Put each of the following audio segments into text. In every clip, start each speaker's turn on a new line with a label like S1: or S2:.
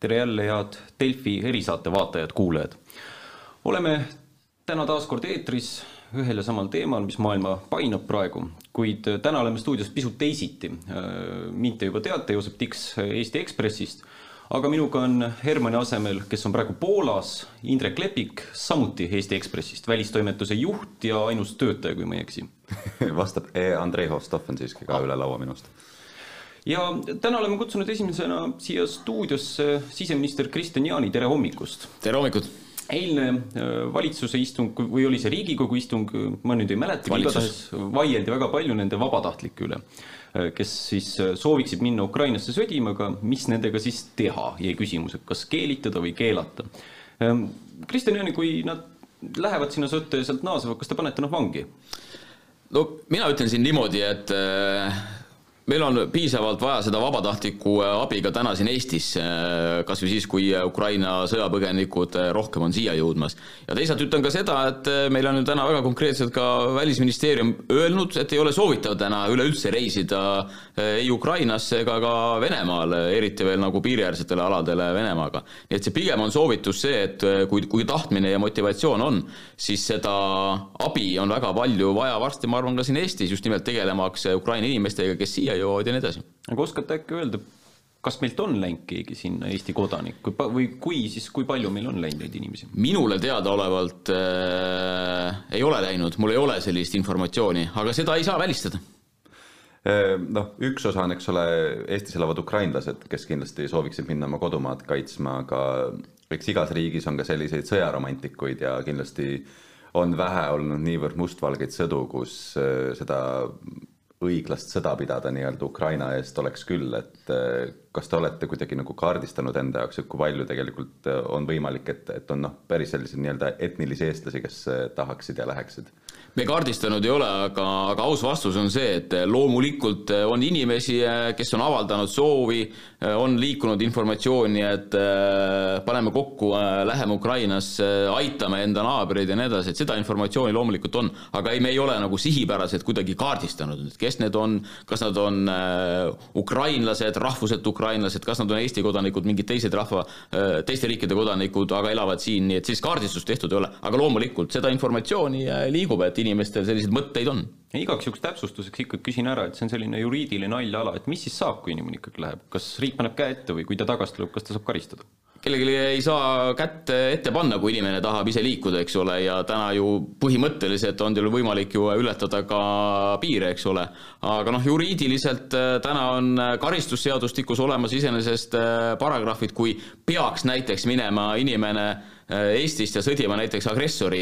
S1: tere jälle, head Delfi erisaate vaatajad-kuulajad. oleme täna taas kord eetris ühel ja samal teemal, mis maailma painab praegu, kuid täna oleme stuudios pisut teisiti. mind te juba teate, Joosep Tiks Eesti Ekspressist, aga minuga on Hermanni asemel, kes on praegu Poolas, Indrek Lepik, samuti Eesti Ekspressist, välistoimetuse juht ja ainus töötaja, kui ma ei eksi
S2: vastab e, Andrei Hostov on siiski ka üle laua minust
S1: ja täna oleme kutsunud esimesena siia stuudiosse siseminister Kristian Jaani, tere hommikust!
S3: tere hommikut!
S1: eilne äh, valitsuse istung või oli see Riigikogu istung, ma nüüd ei mäleta, igatahes vaieldi väga palju nende vabatahtlike üle, äh, kes siis äh, sooviksid minna Ukrainasse sõdima, aga mis nendega siis teha, jäi küsimus, et kas keelitada või keelata. Ähm, Kristjan Jaani, kui nad lähevad sinna sõtta ja sealt naasevad, kas te panete nad vangi?
S3: no mina ütlen siin niimoodi, et meil on piisavalt vaja seda vabatahtlikku äh, abi ka täna siin Eestis, äh, kas või siis, kui äh, Ukraina sõjapõgenikud rohkem on siia jõudmas. ja teisalt ütlen ka seda, et meil on ju täna väga konkreetselt ka Välisministeerium öelnud, et ei ole soovitav täna üleüldse reisida ei Ukrainasse ega ka Venemaale, eriti veel nagu piiriäärsetele aladele Venemaaga. nii et see pigem on soovitus see, et kui, kui tahtmine ja motivatsioon on, siis seda abi on väga palju vaja varsti, ma arvan, ka siin Eestis just nimelt tegelemaks Ukraina inimestega, kes siia jõuavad ja nii edasi.
S1: aga oskate äkki öelda, kas meilt on läinud keegi sinna Eesti kodanik või kui, siis kui palju meil on läinud neid inimesi?
S3: minule teadaolevalt äh, ei ole läinud, mul ei ole sellist informatsiooni, aga seda ei saa välistada
S2: noh, üks osa on, eks ole, Eestis elavad ukrainlased, kes kindlasti sooviksid minna oma kodumaad kaitsma, aga eks igas riigis on ka selliseid sõjaromantikuid ja kindlasti on vähe olnud niivõrd mustvalgeid sõdu, kus äh, seda õiglast sõda pidada nii-öelda Ukraina eest oleks küll, et eh, kas te olete kuidagi nagu kaardistanud enda jaoks, et kui palju tegelikult eh, on võimalik, et, et on noh, päris selliseid nii-öelda etnilisi eestlasi, kes eh, tahaksid ja läheksid?
S3: me kaardistanud ei ole, aga, aga aus vastus on see, et loomulikult on inimesi, kes on avaldanud soovi, on liikunud informatsiooni, et paneme kokku, läheme Ukrainasse, aitame enda naabreid ja nii edasi, et seda informatsiooni loomulikult on, aga ei, me ei ole nagu sihipäraselt kuidagi kaardistanud, kes need on, kas nad on ukrainlased, rahvuselt ukrainlased, kas nad on Eesti kodanikud, mingid teised rahva, teiste riikide kodanikud, aga elavad siin, nii et sellist kaardistust tehtud ei ole, aga loomulikult seda informatsiooni liigub, et inimestel selliseid mõtteid on.
S1: igaks juhuks täpsustuseks ikkagi küsin ära, et see on selline juriidiline haljala, et mis siis saab, kui inimene ikkagi läheb, kas riik paneb käe ette või kui ta tagasi tuleb, kas ta saab karistada?
S3: Kellelegi ei saa kätt ette panna, kui inimene tahab ise liikuda, eks ole, ja täna ju põhimõtteliselt on teil võimalik ju ületada ka piire, eks ole. aga noh, juriidiliselt äh, täna on karistusseadustikus olemas iseenesest äh, paragrahvid, kui peaks näiteks minema inimene Eestist ja sõdima näiteks agressori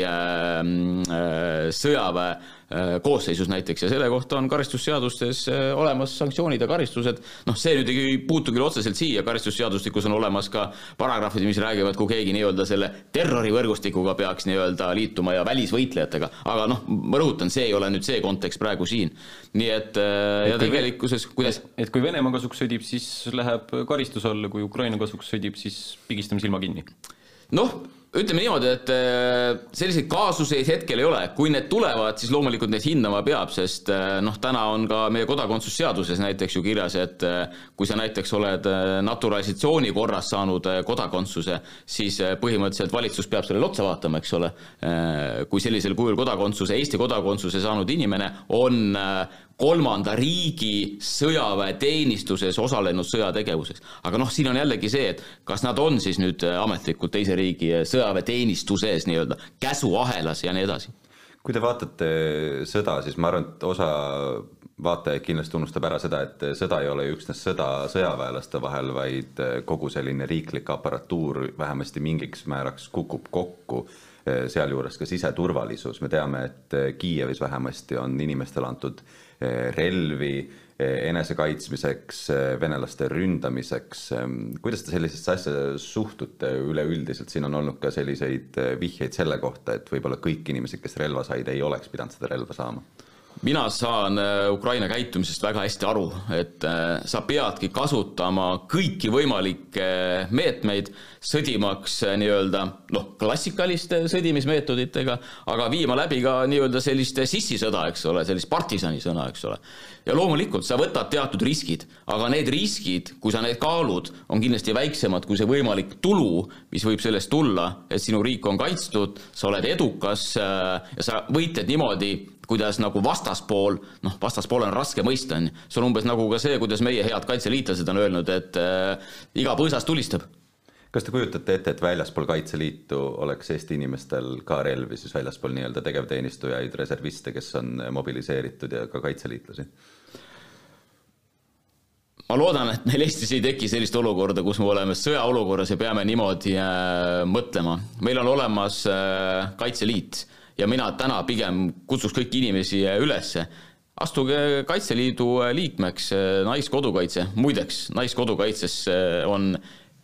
S3: sõjaväe Äh, koosseisus näiteks ja selle kohta on karistusseadustes äh, olemas sanktsioonid ja karistused. noh, see nüüd ei puutu küll otseselt siia, karistusseadustikus on olemas ka paragrahvid, mis räägivad, kui keegi nii-öelda selle terrorivõrgustikuga peaks nii-öelda liituma ja välisvõitlejatega, aga noh, ma rõhutan, see ei ole nüüd see kontekst praegu siin. nii et, äh, et ja tegelikkuses, kuidas
S1: et kui Venemaa kasuks sõdib, siis läheb karistuse alla, kui Ukraina kasuks sõdib, siis pigistame silma kinni?
S3: noh ütleme niimoodi, et äh, selliseid kaasuseid hetkel ei ole, kui need tulevad, siis loomulikult neid hindama peab, sest äh, noh, täna on ka meie kodakondsusseaduses näiteks ju kirjas, et äh, kui sa näiteks oled naturalisatsiooni korras saanud kodakondsuse, siis põhimõtteliselt valitsus peab sellele otsa vaatama, eks ole. kui sellisel kujul kodakondsuse, Eesti kodakondsuse saanud inimene on kolmanda riigi sõjaväeteenistuses osalenud sõjategevuses. aga noh, siin on jällegi see, et kas nad on siis nüüd ametlikult teise riigi sõjaväeteenistuses nii-öelda, käsuahelas ja nii edasi.
S2: kui te vaatate sõda, siis ma arvan, et osa vaatajaid kindlasti unustab ära seda, et sõda ei ole üksnes sõda sõjaväelaste vahel, vaid kogu selline riiklik aparatuur vähemasti mingiks määraks kukub kokku sealjuures ka siseturvalisus, me teame, et Kiievis vähemasti on inimestele antud relvi enesekaitsmiseks, venelaste ründamiseks. kuidas te sellisesse asja suhtute üleüldiselt, siin on olnud ka selliseid vihjeid selle kohta, et võib-olla kõik inimesed, kes relva said, ei oleks pidanud seda relva saama
S3: mina saan äh, Ukraina käitumisest väga hästi aru, et äh, sa peadki kasutama kõiki võimalikke meetmeid, sõdimaks äh, nii-öelda noh, klassikaliste sõdimismeetoditega, aga viima läbi ka nii-öelda sellist sissisõda, eks ole, sellist partisanisõda, eks ole. ja loomulikult sa võtad teatud riskid, aga need riskid, kui sa need kaalud, on kindlasti väiksemad kui see võimalik tulu, mis võib sellest tulla, et sinu riik on kaitstud, sa oled edukas ja sa võitled niimoodi kuidas nagu vastaspool, noh, vastaspool on raske mõista, on ju. see on umbes nagu ka see, kuidas meie head kaitseliitlased on öelnud, et äh, iga põõsas tulistab.
S2: kas te kujutate ette, et väljaspool Kaitseliitu oleks Eesti inimestel ka relvi, siis väljaspool nii-öelda tegevteenistujaid, reserviste, kes on mobiliseeritud ja ka kaitseliitlasi?
S3: ma loodan, et meil Eestis ei teki sellist olukorda, kus me oleme sõjaolukorras ja peame niimoodi äh, mõtlema. meil on olemas äh, Kaitseliit ja mina täna pigem kutsuks kõiki inimesi üles, astuge Kaitseliidu liikmeks, Naiskodukaitse, muideks, Naiskodukaitses on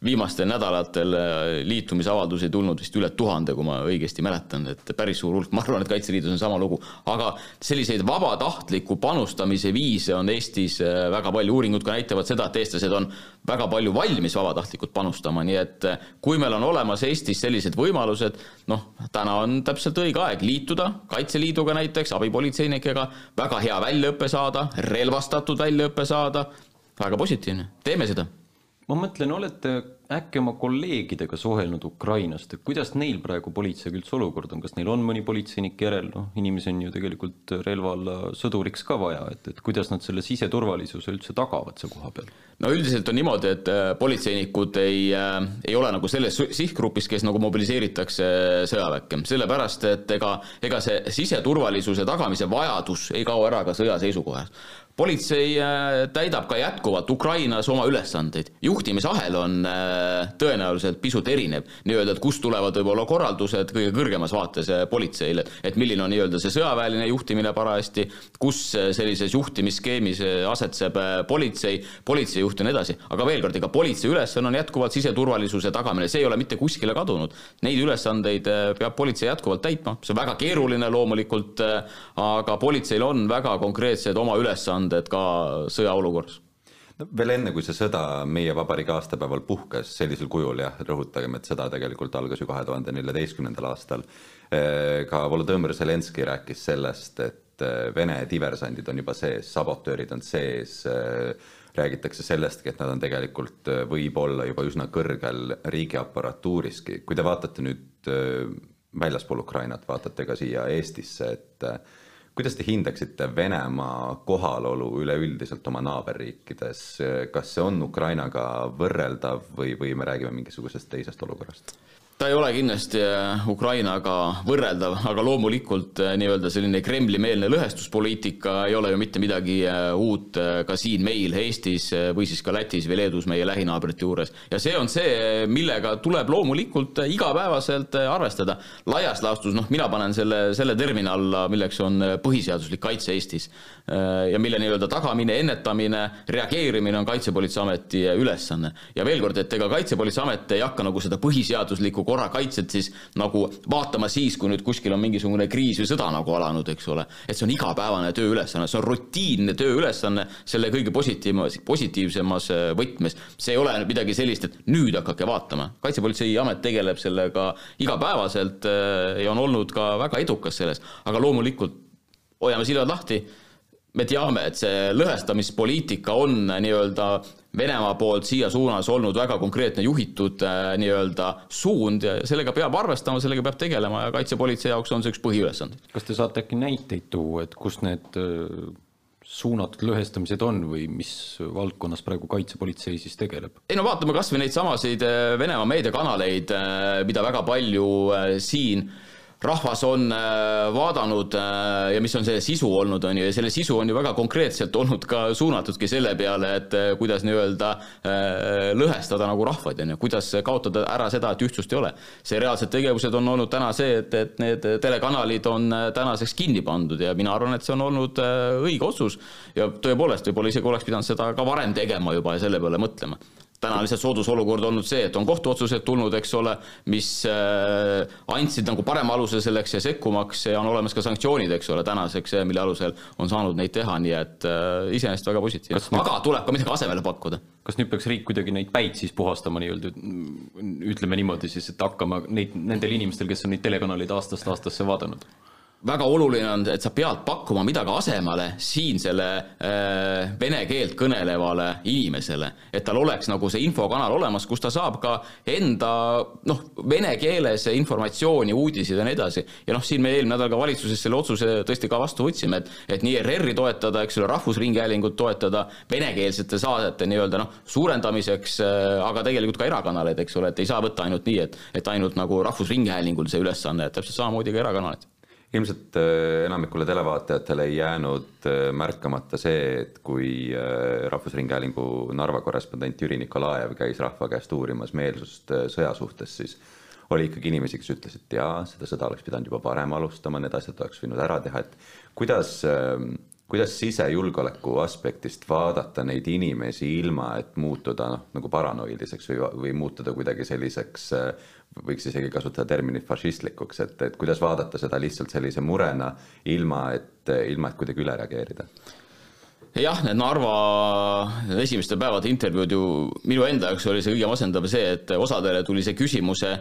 S3: viimastel nädalatel äh, liitumisavaldusi tulnud vist üle tuhande, kui ma õigesti mäletan, et päris suur hulk, ma arvan, et Kaitseliidus on sama lugu. aga selliseid vabatahtliku panustamise viise on Eestis äh, väga palju, uuringud ka näitavad seda, et eestlased on väga palju valmis vabatahtlikult panustama, nii et äh, kui meil on olemas Eestis sellised võimalused, noh, täna on täpselt õige aeg liituda Kaitseliiduga näiteks, abipolitseinikega, väga hea väljaõpe saada, relvastatud väljaõpe saada, väga positiivne, teeme seda.
S1: Ma mõtlen, olete äkki oma kolleegidega suhelnud Ukrainast, et kuidas neil praegu politseiga üldse olukord on, kas neil on mõni politseinik järel, noh, inimesi on ju tegelikult relva alla sõduriks ka vaja, et, et kuidas nad selle siseturvalisuse üldse tagavad seal kohapeal?
S3: no üldiselt on niimoodi, et äh, politseinikud ei äh,, ei ole nagu selles sihtgrupis, kes nagu mobiliseeritakse sõjaväkke, sellepärast et ega, ega see siseturvalisuse tagamise vajadus ei kao ära ka sõja seisukohast politsei äh, täidab ka jätkuvalt Ukrainas oma ülesandeid. juhtimisahel on äh, tõenäoliselt pisut erinev, nii-öelda, et kust tulevad võib-olla korraldused kõige kõrgemas vaates äh, politseile, et milline on nii-öelda see sõjaväeline juhtimine parajasti, kus sellises juhtimisskeemis asetseb politsei, politseijuht ja nii edasi. aga veel kord, ega politsei ülesanne on jätkuvalt siseturvalisuse tagamine, see ei ole mitte kuskile kadunud. Neid ülesandeid peab politsei jätkuvalt täitma, see on väga keeruline loomulikult, aga politseil on väga konkreetsed oma ülesanded ülesanded ka sõjaolukorras
S2: no veel enne, kui see sõda meie vabariigi aastapäeval puhkes sellisel kujul, jah, rõhutagem, et sõda tegelikult algas ju kahe tuhande neljateistkümnendal aastal. Eh, ka Volodõmõr Zelenskõi rääkis sellest, et eh, Vene diversandid on juba sees, sabotöörid on sees, eh, räägitakse sellestki, et nad on tegelikult võib-olla juba üsna kõrgel riigiaparatuuriski. kui te vaatate nüüd väljaspool Ukrainat, vaatate ka siia Eestisse, et kuidas te hindaksite Venemaa kohalolu üleüldiselt oma naaberriikides, kas see on Ukrainaga võrreldav või, või me räägime mingisugusest teisest olukorrast?
S3: Ta ei ole kindlasti äh, Ukrainaga võrreldav, aga loomulikult äh, nii-öelda selline Kremli-meelne lõhestuspoliitika ei ole ju mitte midagi äh, uut ka siin meil Eestis või siis ka Lätis või Leedus meie lähinaabrite juures. ja see on see, millega tuleb loomulikult igapäevaselt arvestada. laias laastus, noh, mina panen selle, selle termini alla, milleks on põhiseaduslik kaitse Eestis. ja mille nii-öelda tagamine, ennetamine, reageerimine on Kaitsepolitseiameti ülesanne. ja veel kord, et ega Kaitsepolitseiamet ei hakka nagu seda põhiseaduslikku korrakaitset siis nagu vaatama siis, kui nüüd kuskil on mingisugune kriis või sõda nagu alanud, eks ole. et see on igapäevane tööülesanne, see on rutiinne tööülesanne selle kõige positiivmas, positiivsemas äh, võtmes. see ei ole midagi sellist, et nüüd hakake vaatama. kaitsepolitseiamet tegeleb sellega igapäevaselt äh, ja on olnud ka väga edukas selles, aga loomulikult hoiame silmad lahti me teame, et see lõhestamispoliitika on nii-öelda Venemaa poolt siia suunas olnud väga konkreetne juhitud äh, nii-öelda suund ja sellega peab arvestama, sellega peab tegelema ja kaitsepolitsei jaoks on see üks põhiülesandeid.
S1: kas te saate äkki näiteid tuua, et kus need äh, suunatud lõhestamised on või mis valdkonnas praegu kaitsepolitsei siis tegeleb?
S3: ei no vaatame kas või neid samasid äh, Venemaa meediakanaleid, mida väga palju siin rahvas on äh, vaadanud äh, ja mis on selle sisu olnud, on ju, ja selle sisu on ju väga konkreetselt olnud ka suunatudki selle peale, et äh, kuidas nii-öelda lõhestada nagu rahvaid, on ju, kuidas kaotada ära seda, et ühtsust ei ole. see reaalsed tegevused on olnud täna see, et, et need telekanalid on tänaseks kinni pandud ja mina arvan, et see on olnud õige otsus ja tõepoolest, võib-olla isegi oleks pidanud seda ka varem tegema juba ja selle peale mõtlema täna on lihtsalt soodusolukord olnud see, et on kohtuotsused tulnud, eks ole, mis äh, andsid nagu parema aluse selleks ja sekkumaks ja on olemas ka sanktsioonid, eks ole, tänaseks, mille alusel on saanud neid teha, nii et äh, iseenesest väga positiivne. aga tuleb ka midagi asemele pakkuda.
S1: kas nüüd peaks riik kuidagi neid päid siis puhastama nii-öelda, ütleme niimoodi siis, et hakkama neid, nendel inimestel, kes on neid telekanaleid aastast aastasse vaadanud?
S3: Väga oluline on, et sa pead pakkuma midagi asemele siinsele äh, vene keelt kõnelevale inimesele, et tal oleks nagu see infokanal olemas, kus ta saab ka enda noh, vene keeles informatsiooni, uudiseid ja nii edasi. ja noh, siin me eelmine nädal ka valitsuses selle otsuse tõesti ka vastu võtsime, et et nii ERR-i toetada, eks ole, Rahvusringhäälingut toetada venekeelsete saadete nii-öelda noh, suurendamiseks äh,, aga tegelikult ka erakanaleid, eks ole, et ei saa võtta ainult nii, et et ainult nagu Rahvusringhäälingul see ülesanne, et täpselt samamoodi ka erakanalid
S2: ilmselt äh, enamikule televaatajatele ei jäänud äh, märkamata see, et kui äh, Rahvusringhäälingu Narva korrespondent Jüri Nikolajev käis rahva käest uurimas meelsust sõja suhtes, siis oli ikkagi inimesi, kes ütlesid, et jaa, seda sõda oleks pidanud juba varem alustama, need asjad oleks võinud ära teha, et kuidas, kuidas sisejulgeoleku aspektist vaadata neid inimesi ilma, et muutuda noh, nagu paranoiliseks või, või muutuda kuidagi selliseks võiks isegi kasutada terminit fašistlikuks, et, et kuidas vaadata seda lihtsalt sellise murena, ilma et, ilma et kuidagi üle reageerida?
S3: jah, need Narva esimeste päevade intervjuud ju minu enda jaoks oli see kõige masendav see, et osadele tuli see küsimuse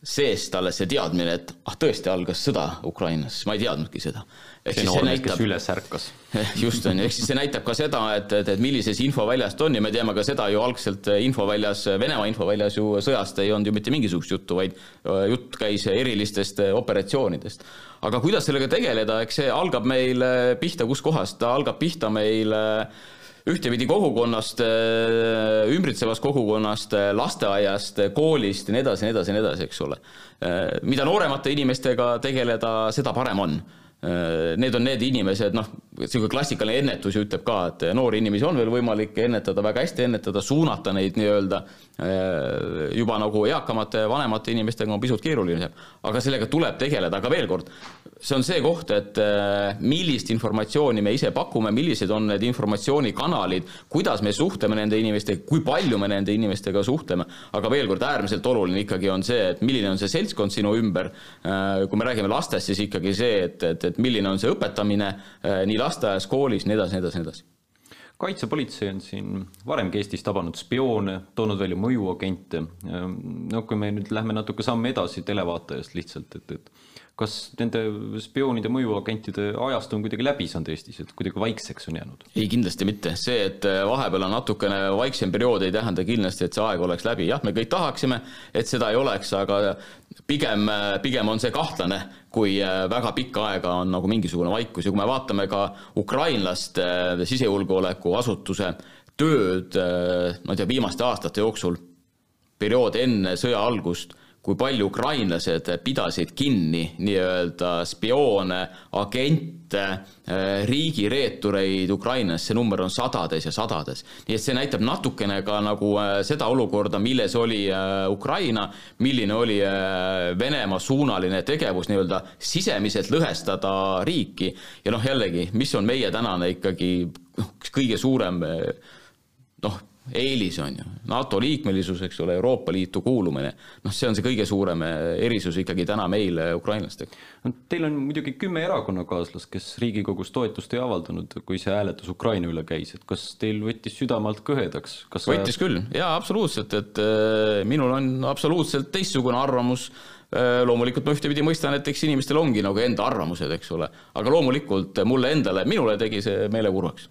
S3: seest alles see teadmine, et ah, tõesti algas sõda Ukrainas, ma ei teadnudki seda.
S1: Ehk siis see näitab, üles ärkas.
S3: just on ju, ehk siis see näitab ka seda, et, et, et millises infoväljas ta on ja me teame ka seda ju algselt infoväljas, Venemaa infoväljas ju sõjast ei olnud ju mitte mingisugust juttu, vaid äh, jutt käis erilistest operatsioonidest. aga kuidas sellega tegeleda, eks see algab meil pihta, kuskohast, ta algab pihta meil ühtepidi kogukonnast, ümbritsevast kogukonnast, lasteaiast, koolist ja nii edasi, nii edasi, nii edasi, eks ole. mida nooremate inimestega tegeleda, seda parem on Need on need inimesed, noh, niisugune klassikaline ennetus ju ütleb ka, et noori inimesi on veel võimalik ennetada, väga hästi ennetada, suunata neid nii-öelda juba nagu eakamate, vanemate inimestega on pisut keerulisem. aga sellega tuleb tegeleda, aga veel kord, see on see koht, et äh, millist informatsiooni me ise pakume, millised on need informatsioonikanalid, kuidas me suhtleme nende inimestega, kui palju me nende inimestega suhtleme, aga veel kord, äärmiselt oluline ikkagi on see, et milline on see seltskond sinu ümber, äh, kui me räägime lastest, siis ikkagi see, et, et, et milline on see õpetamine nii lasteaias, koolis, nii edasi, nii edasi, nii edasi
S1: kaitsepolitsei on siin varemgi Eestis tabanud spioone, toonud välja mõjuagente. no kui me nüüd lähme natuke samm edasi televaatajast lihtsalt, et, et kas nende spioonide, mõjuagentide ajastu on kuidagi läbi saanud Eestis, et kuidagi vaikseks on jäänud?
S3: ei, kindlasti mitte. see, et äh, vahepeal on natukene vaiksem periood, ei tähenda kindlasti, et see aeg oleks läbi. jah, me kõik tahaksime, et seda ei oleks, aga pigem, äh, pigem on see kahtlane, kui äh, väga pikka aega on nagu mingisugune vaikus ja kui me vaatame ka ukrainlaste sisejulgeolekuasutuse tööd, ma ei tea, viimaste aastate jooksul, periood enne sõja algust kui palju ukrainlased pidasid kinni nii-öelda spioone, agente, äh, riigireetureid Ukrainas, see number on sadades ja sadades. nii et see näitab natukene ka nagu äh, seda olukorda, milles oli äh, Ukraina, milline oli Venemaa suunaline tegevus nii-öelda sisemiselt lõhestada riiki ja noh, jällegi, mis on meie tänane ikkagi noh, kõige suurem noh, eelis on ju, NATO liikmelisus, eks ole, Euroopa Liitu kuulumine, noh, see on see kõige suurem erisus ikkagi täna meil, ukrainlastega.
S1: no teil on muidugi kümme erakonnakaaslast, kes Riigikogus toetust ei avaldanud, kui see hääletus Ukraina üle käis, et kas teil võttis südamalt kõhedaks?
S3: võttis sa... küll, jaa, absoluutselt, et äh, minul on absoluutselt teistsugune arvamus. Loomulikult ma ühtepidi mõistan, et eks inimestel ongi nagu enda arvamused, eks ole, aga loomulikult mulle endale, minule tegi see meele kurvaks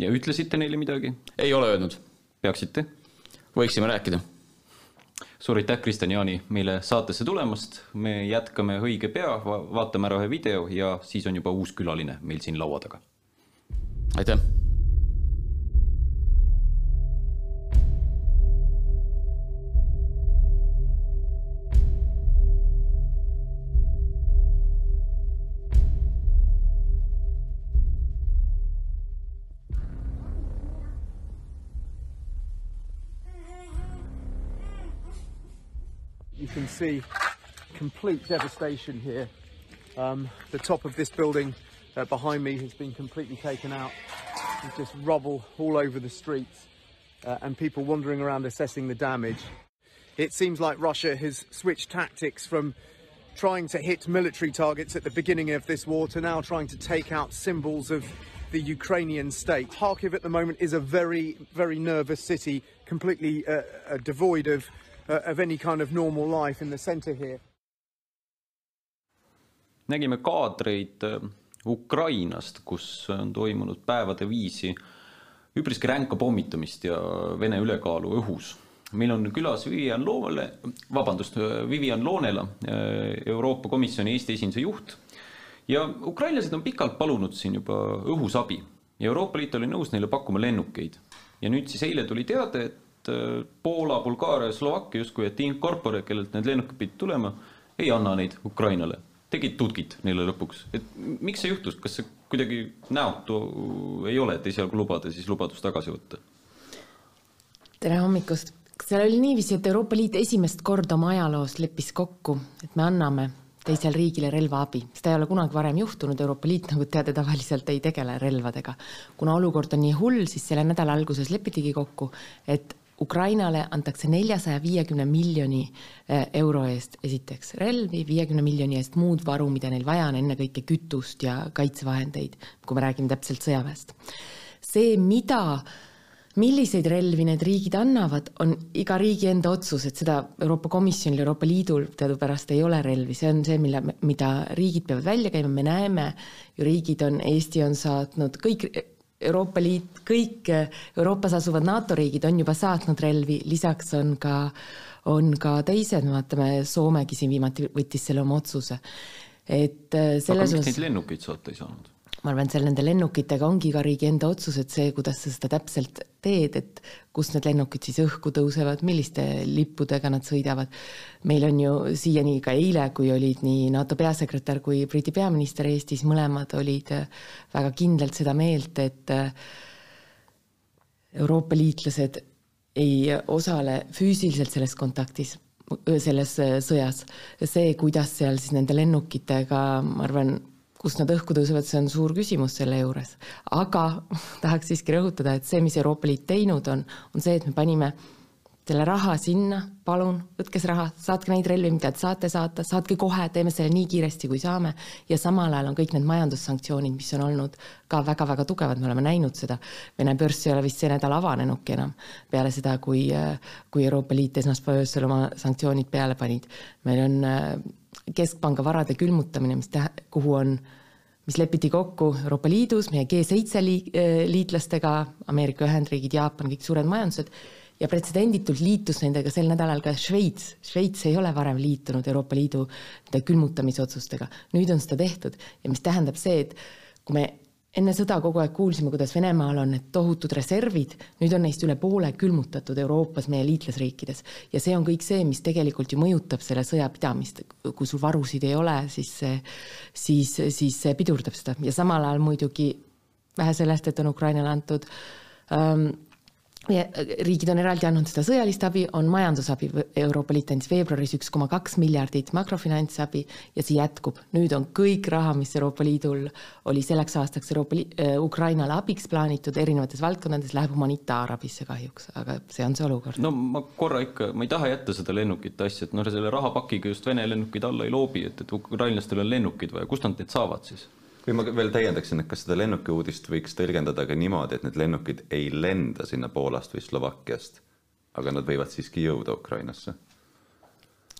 S1: ja ütlesite neile midagi?
S3: ei ole öelnud.
S1: peaksite?
S3: võiksime rääkida.
S1: suur aitäh, Kristjan Jaani, meile saatesse tulemast, me jätkame õige pea, vaatame ära ühe video ja siis on juba uus külaline meil siin laua taga.
S3: aitäh
S4: see complete devastation here. Um, the top of this building uh, behind me has been completely taken out. There's just rubble all over the streets. uh, and people wandering around assessing the damage. It seems like Russia has switched tactics from trying to hit military targets at the beginning of this war to now trying to take out symbols of the Ukrainian state. Kharkiv at the moment is a very, very nervous city, completely uh, uh, devoid of, of any kind of normal life in the centre here.
S1: nägime kaadreid äh, Ukrainast, kus on toimunud päevade viisi üpriski ränka pommitamist ja Vene ülekaalu õhus. meil on külas Vivian Loole, vabandust, Vivian Loonela, äh, Euroopa Komisjoni Eesti esinduse juht ja ukrainlased on pikalt palunud siin juba õhus abi ja Euroopa Liit oli nõus neile pakkuma lennukeid. ja nüüd siis eile tuli teade, et äh, Poola, Bulgaaria Slovakkia justkui, et in corpore, kellelt need lennukid pidid tulema, ei anna neid Ukrainale. Tegid tudgid neile lõpuks, et miks see juhtus, kas see kuidagi näotu ei ole, et esialgu lubada, siis lubadus tagasi võtta?
S5: tere hommikust, seal oli niiviisi, et Euroopa Liit esimest korda oma ajaloos leppis kokku, et me anname teisele riigile relvaabi, seda ei ole kunagi varem juhtunud, Euroopa Liit, nagu teate, tavaliselt ei tegele relvadega. kuna olukord on nii hull, siis selle nädala alguses lepitigi kokku, et Ukrainale antakse neljasaja viiekümne miljoni eh, euro eest esiteks relvi, viiekümne miljoni eest muud varu, mida neil vaja on, ennekõike kütust ja kaitsevahendeid, kui me räägime täpselt sõjaväest. see, mida, milliseid relvi need riigid annavad, on iga riigi enda otsus, et seda Euroopa Komisjonil, Euroopa Liidul teadupärast ei ole relvi, see on see, mille, mida riigid peavad välja käima, me näeme ju riigid on, Eesti on saatnud kõik Euroopa Liit, kõik Euroopas asuvad NATO riigid on juba saatnud relvi, lisaks on ka, on ka teised, me vaatame, Soomegi siin viimati võttis selle oma otsuse. et äh, selles
S1: neid lennukeid saata ei saanud?
S5: Ma arvan, et seal nende lennukitega ongi iga riigi enda otsus, et see, kuidas sa seda täpselt teed, et kust need lennukid siis õhku tõusevad, milliste lippudega nad sõidavad. meil on ju siiani ka eile, kui olid nii NATO peasekretär kui Briti peaminister Eestis, mõlemad olid väga kindlalt seda meelt, et Euroopa liitlased ei osale füüsiliselt selles kontaktis, selles sõjas. see, kuidas seal siis nende lennukitega, ma arvan, kust nad õhku tõusevad, see on suur küsimus selle juures. aga tahaks siiski rõhutada, et see, mis Euroopa Liit teinud on, on see, et me panime selle raha sinna, palun, võtke see raha, saatke neid relvi, mida te saate saata, saatke kohe, teeme selle nii kiiresti, kui saame. ja samal ajal on kõik need majandussanktsioonid, mis on olnud ka väga-väga tugevad, me oleme näinud seda. Vene börs ei ole vist see nädal avanenudki enam peale seda, kui, kui Euroopa Liit esmaspäeva öösel oma sanktsioonid peale panid. meil on keskpanga varade külmutamine, mis tähe-, kuhu on, mis lepiti kokku Euroopa Liidus, meie G7 liitlastega, Ameerika Ühendriigid, Jaapan, kõik suured majandused, ja pretsedenditult liitus nendega sel nädalal ka Šveits. Šveits ei ole varem liitunud Euroopa Liidu nende külmutamisotsustega, nüüd on seda tehtud ja mis tähendab see, et kui me enne sõda kogu aeg kuulsime, kuidas Venemaal on need tohutud reservid, nüüd on neist üle poole külmutatud Euroopas, meie liitlasriikides. ja see on kõik see, mis tegelikult ju mõjutab selle sõja pidamist. kui sul varusid ei ole, siis see, siis, siis see pidurdab seda ja samal ajal muidugi vähe sellest, et on Ukrainale antud ähm, riigid on eraldi andnud seda sõjalist abi, on majandusabi, Euroopa Liit andis veebruaris üks koma kaks miljardit makrofinantsabi ja see jätkub. nüüd on kõik raha, mis Euroopa Liidul oli selleks aastaks Euroopa Liit, äh, Ukrainale abiks plaanitud erinevates valdkondades, läheb humanitaarabisse kahjuks, aga see on see olukord.
S1: no ma korra ikka, ma ei taha jätta seda lennukite asja, et noh, selle rahapakiga just Vene lennukid alla ei loobi, et, et ukrainlastel on lennukid vaja, kust nad need saavad siis?
S2: Kui ma veel täiendaksin, et kas seda lennuki uudist võiks tõlgendada ka niimoodi, et need lennukid ei lenda sinna Poolast või Slovakkiast, aga nad võivad siiski jõuda Ukrainasse?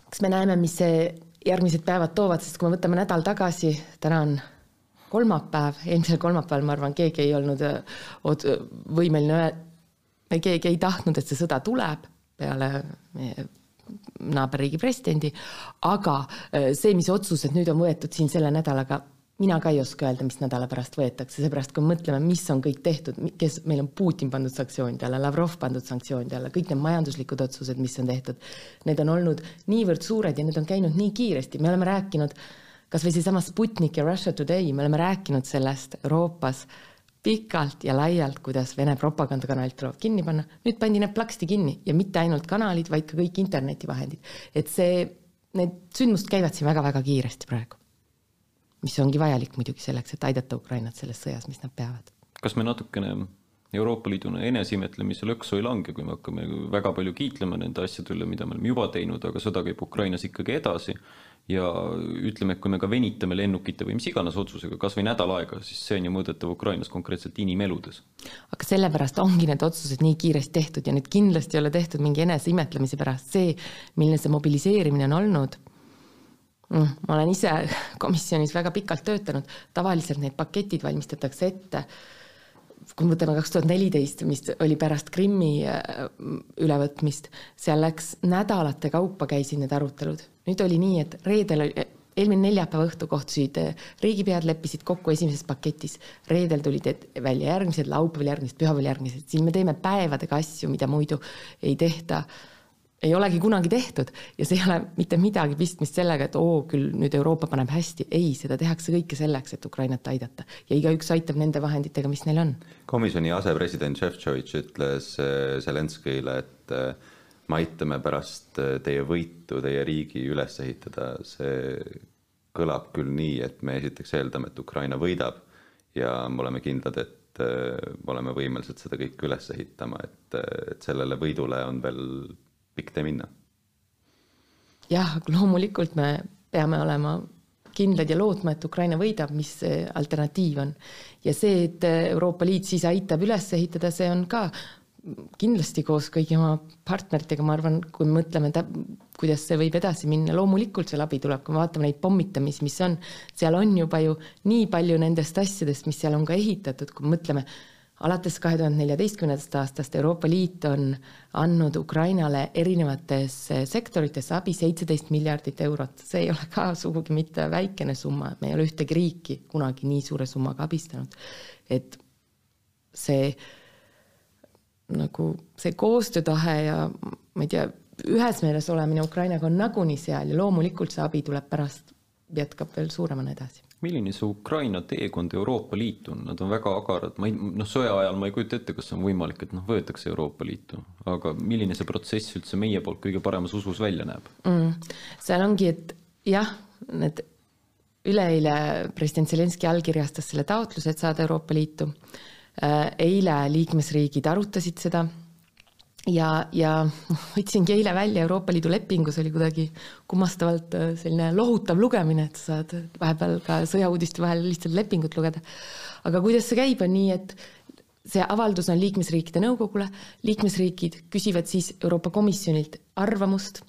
S5: eks me näeme, mis see järgmised päevad toovad, sest kui me võtame nädal tagasi, täna on kolmapäev, eelmisel kolmapäeval ma arvan, keegi ei olnud võimeline, või keegi ei tahtnud, et see sõda tuleb peale meie naaberriigi presidendi, aga see, mis otsused nüüd on võetud siin selle nädalaga mina ka ei oska öelda, mis nädala pärast võetakse, seepärast kui me mõtleme, mis on kõik tehtud, kes, meil on Putin pandud sanktsioonide alla, Lavrov pandud sanktsioonide alla, kõik need majanduslikud otsused, mis on tehtud, need on olnud niivõrd suured ja need on käinud nii kiiresti, me oleme rääkinud kas või seesama Sputnik ja Russia Today, me oleme rääkinud sellest Euroopas pikalt ja laialt, kuidas Vene propagandakanalid tuleb kinni panna, nüüd pandi need plaksti kinni ja mitte ainult kanalid, vaid ka kõik internetivahendid. et see, need sündmused käivad siin väga-väga kiiresti praegu mis ongi vajalik muidugi selleks, et aidata Ukrainat selles sõjas, mis nad peavad.
S1: kas me natukene Euroopa Liidu eneseimetlemise lõksu ei lange, kui me hakkame väga palju kiitlema nende asjade üle, mida me oleme juba teinud, aga sõda käib Ukrainas ikkagi edasi ja ütleme, et kui me ka venitame lennukite või mis iganes otsusega kas või nädal aega, siis see on ju mõõdetav Ukrainas konkreetselt inimeludes.
S5: aga sellepärast ongi need otsused nii kiiresti tehtud ja need kindlasti ei ole tehtud mingi eneseimetlemise pärast, see, milline see mobiliseerimine on olnud ma olen ise komisjonis väga pikalt töötanud, tavaliselt need paketid valmistatakse ette kui me võtame kaks tuhat neliteist, mis oli pärast Krimmi äh, ülevõtmist, seal läks nädalate kaupa käisid need arutelud. nüüd oli nii, et reedel oli, eelmine neljapäeva õhtu kohtusid äh, riigipead, leppisid kokku esimeses paketis. reedel tulid välja järgmised, laupäeval järgmised, pühapäeval järgmised, siin me teeme päevadega asju, mida muidu ei tehta ei olegi kunagi tehtud ja see ei ole mitte midagi pistmist sellega, et oo, küll nüüd Euroopa paneb hästi, ei, seda tehakse kõike selleks, et Ukrainat aidata. Ja igaüks aitab nende vahenditega, mis neil on.
S2: komisjoni asepresident Šefčovitš ütles äh, Zelenskõile, et äh, me aitame pärast äh, teie võitu teie riigi üles ehitada, see kõlab küll nii, et me esiteks eeldame, et Ukraina võidab ja me oleme kindlad, et me oleme võimelised seda kõike üles ehitama, et, et sellele võidule on veel pikk tee minna.
S5: jah, loomulikult me peame olema kindlad ja lootma, et Ukraina võidab, mis see alternatiiv on. ja see, et Euroopa Liit siis aitab üles ehitada, see on ka kindlasti koos kõigi oma partneritega, ma arvan, kui me mõtleme, kuidas see võib edasi minna, loomulikult seal abi tuleb, kui me vaatame neid pommitamisi, mis on, seal on juba ju nii palju nendest asjadest, mis seal on ka ehitatud, kui me mõtleme alates kahe tuhande neljateistkümnendast aastast Euroopa Liit on andnud Ukrainale erinevates sektorites abi seitseteist miljardit eurot, see ei ole ka sugugi mitte väikene summa, me ei ole ühtegi riiki kunagi nii suure summaga abistanud. et see nagu see koostöötahe ja ma ei tea, ühes meeles olemine Ukrainaga on nagunii seal ja loomulikult see abi tuleb pärast, jätkab veel suuremana edasi
S1: milline see Ukraina teekond Euroopa Liitu on, nad on väga agarad, ma ei, noh, sõja ajal ma ei kujuta ette, kas on võimalik, et noh, võetakse Euroopa Liitu, aga milline see protsess üldse meie poolt kõige paremas usus välja näeb?
S5: Mm,? seal ongi, et jah, need üleeile president Zelenskõi allkirjastas selle taotluse, et saada Euroopa Liitu. Äh, eile liikmesriigid arutasid seda ja, ja võtsingi eile välja Euroopa Liidu lepingus oli kuidagi kummastavalt äh, selline lohutav lugemine, et sa saad vahepeal ka sõjauudiste vahel lihtsalt lepingut lugeda. aga kuidas see käib, on nii, et see avaldus on liikmesriikide nõukogule, liikmesriigid küsivad siis Euroopa Komisjonilt arvamust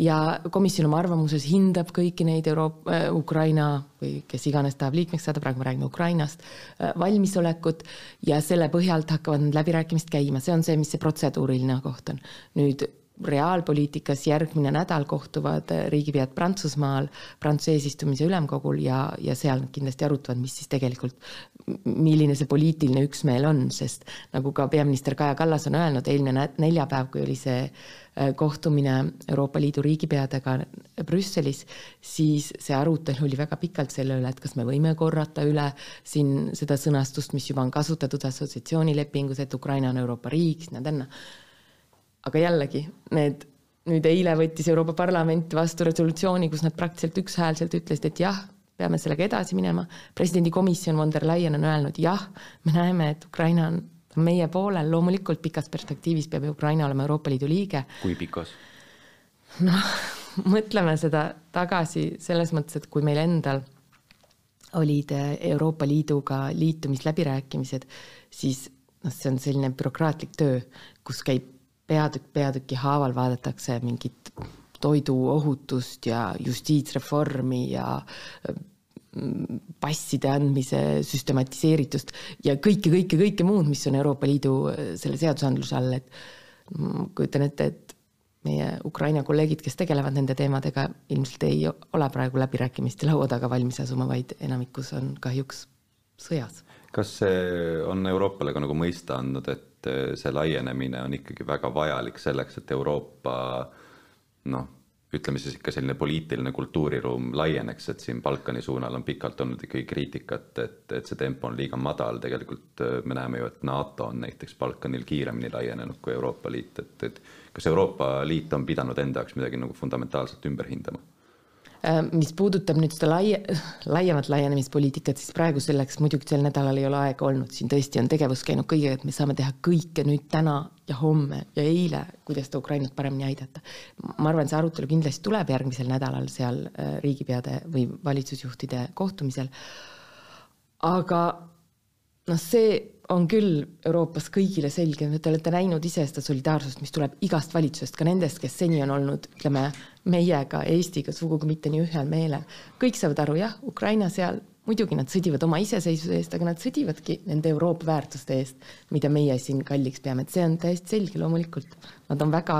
S5: ja komisjon oma arvamuses hindab kõiki neid Euroopa äh,, Ukraina või kes iganes tahab liikmeks saada, praegu me räägime Ukrainast äh,, valmisolekut ja selle põhjalt hakkavad need läbirääkimised käima, see on see, mis see protseduuriline koht on. nüüd reaalpoliitikas järgmine nädal kohtuvad riigipead Prantsusmaal Prantsuse eesistumise ülemkogul ja, ja seal nad kindlasti arutavad, mis siis tegelikult, milline see poliitiline üksmeel on, sest nagu ka peaminister Kaja Kallas on öelnud, eelmine neljapäev, kui oli see äh, kohtumine Euroopa Liidu riigipeadega Brüsselis, siis see arutelu oli väga pikalt selle üle, et kas me võime korrata üle siin seda sõnastust, mis juba on kasutatud assotsiatsioonilepingus, et Ukraina on Euroopa riik, sinna-tänna aga jällegi, need, nüüd eile võttis Euroopa Parlament vastu resolutsiooni, kus nad praktiliselt ükshäälselt ütlesid, et jah, peame sellega edasi minema. presidendi komisjon von der Leyen on öelnud jah, me näeme, et Ukraina on meie poolel, loomulikult pikas perspektiivis peab Ukraina olema Euroopa Liidu liige.
S1: kui pikas?
S5: noh, mõtleme seda tagasi selles mõttes, et kui meil endal olid Euroopa Liiduga liitumisläbirääkimised, siis noh, see on selline bürokraatlik töö, kus käib peatükk peatüki haaval vaadatakse mingit toiduohutust ja justiitsreformi ja mm, passide andmise süstematiseeritust ja kõike, kõike, kõike muud, mis on Euroopa Liidu selle seadusandluse all, et ma kujutan ette, et meie Ukraina kolleegid, kes tegelevad nende teemadega, ilmselt ei ole praegu läbirääkimiste laua taga valmis asuma, vaid enamikus on kahjuks sõjas.
S2: kas see on Euroopale ka nagu mõista andnud, et et eh, see laienemine on ikkagi väga vajalik selleks, et Euroopa noh, ütleme siis ikka selline poliitiline kultuuriruum laieneks, et siin Balkani suunal on pikalt olnud ikkagi kriitikat, et, et see tempo on liiga madal, tegelikult eh, me näeme ju, et NATO on näiteks Balkanil kiiremini laienenud kui Euroopa Liit, et, et kas Euroopa Liit on pidanud enda jaoks midagi nagu fundamentaalselt ümber hindama?
S5: Äh, mis puudutab nüüd seda laia, laiemat laienemispoliitikat, siis praegu selleks muidugi sel nädalal ei ole aega olnud, siin tõesti on tegevus käinud kõigega, et me saame teha kõike nüüd täna ja homme ja eile, kuidas seda Ukrainat paremini aidata. ma arvan, see arutelu kindlasti tuleb järgmisel nädalal seal äh, riigipeade või valitsusjuhtide kohtumisel. aga noh, see on küll Euroopas kõigile selge, te olete näinud ise seda solidaarsust, mis tuleb igast valitsusest, ka nendest, kes seni on olnud, ütleme, meiega, Eestiga sugugi mitte nii ühel meelel. kõik saavad aru, jah, Ukraina seal, muidugi nad sõdivad oma iseseisvuse eest, aga nad sõdivadki nende Euroopa väärtuste eest, mida meie siin kalliks peame, et see on täiesti selge loomulikult. Nad on väga,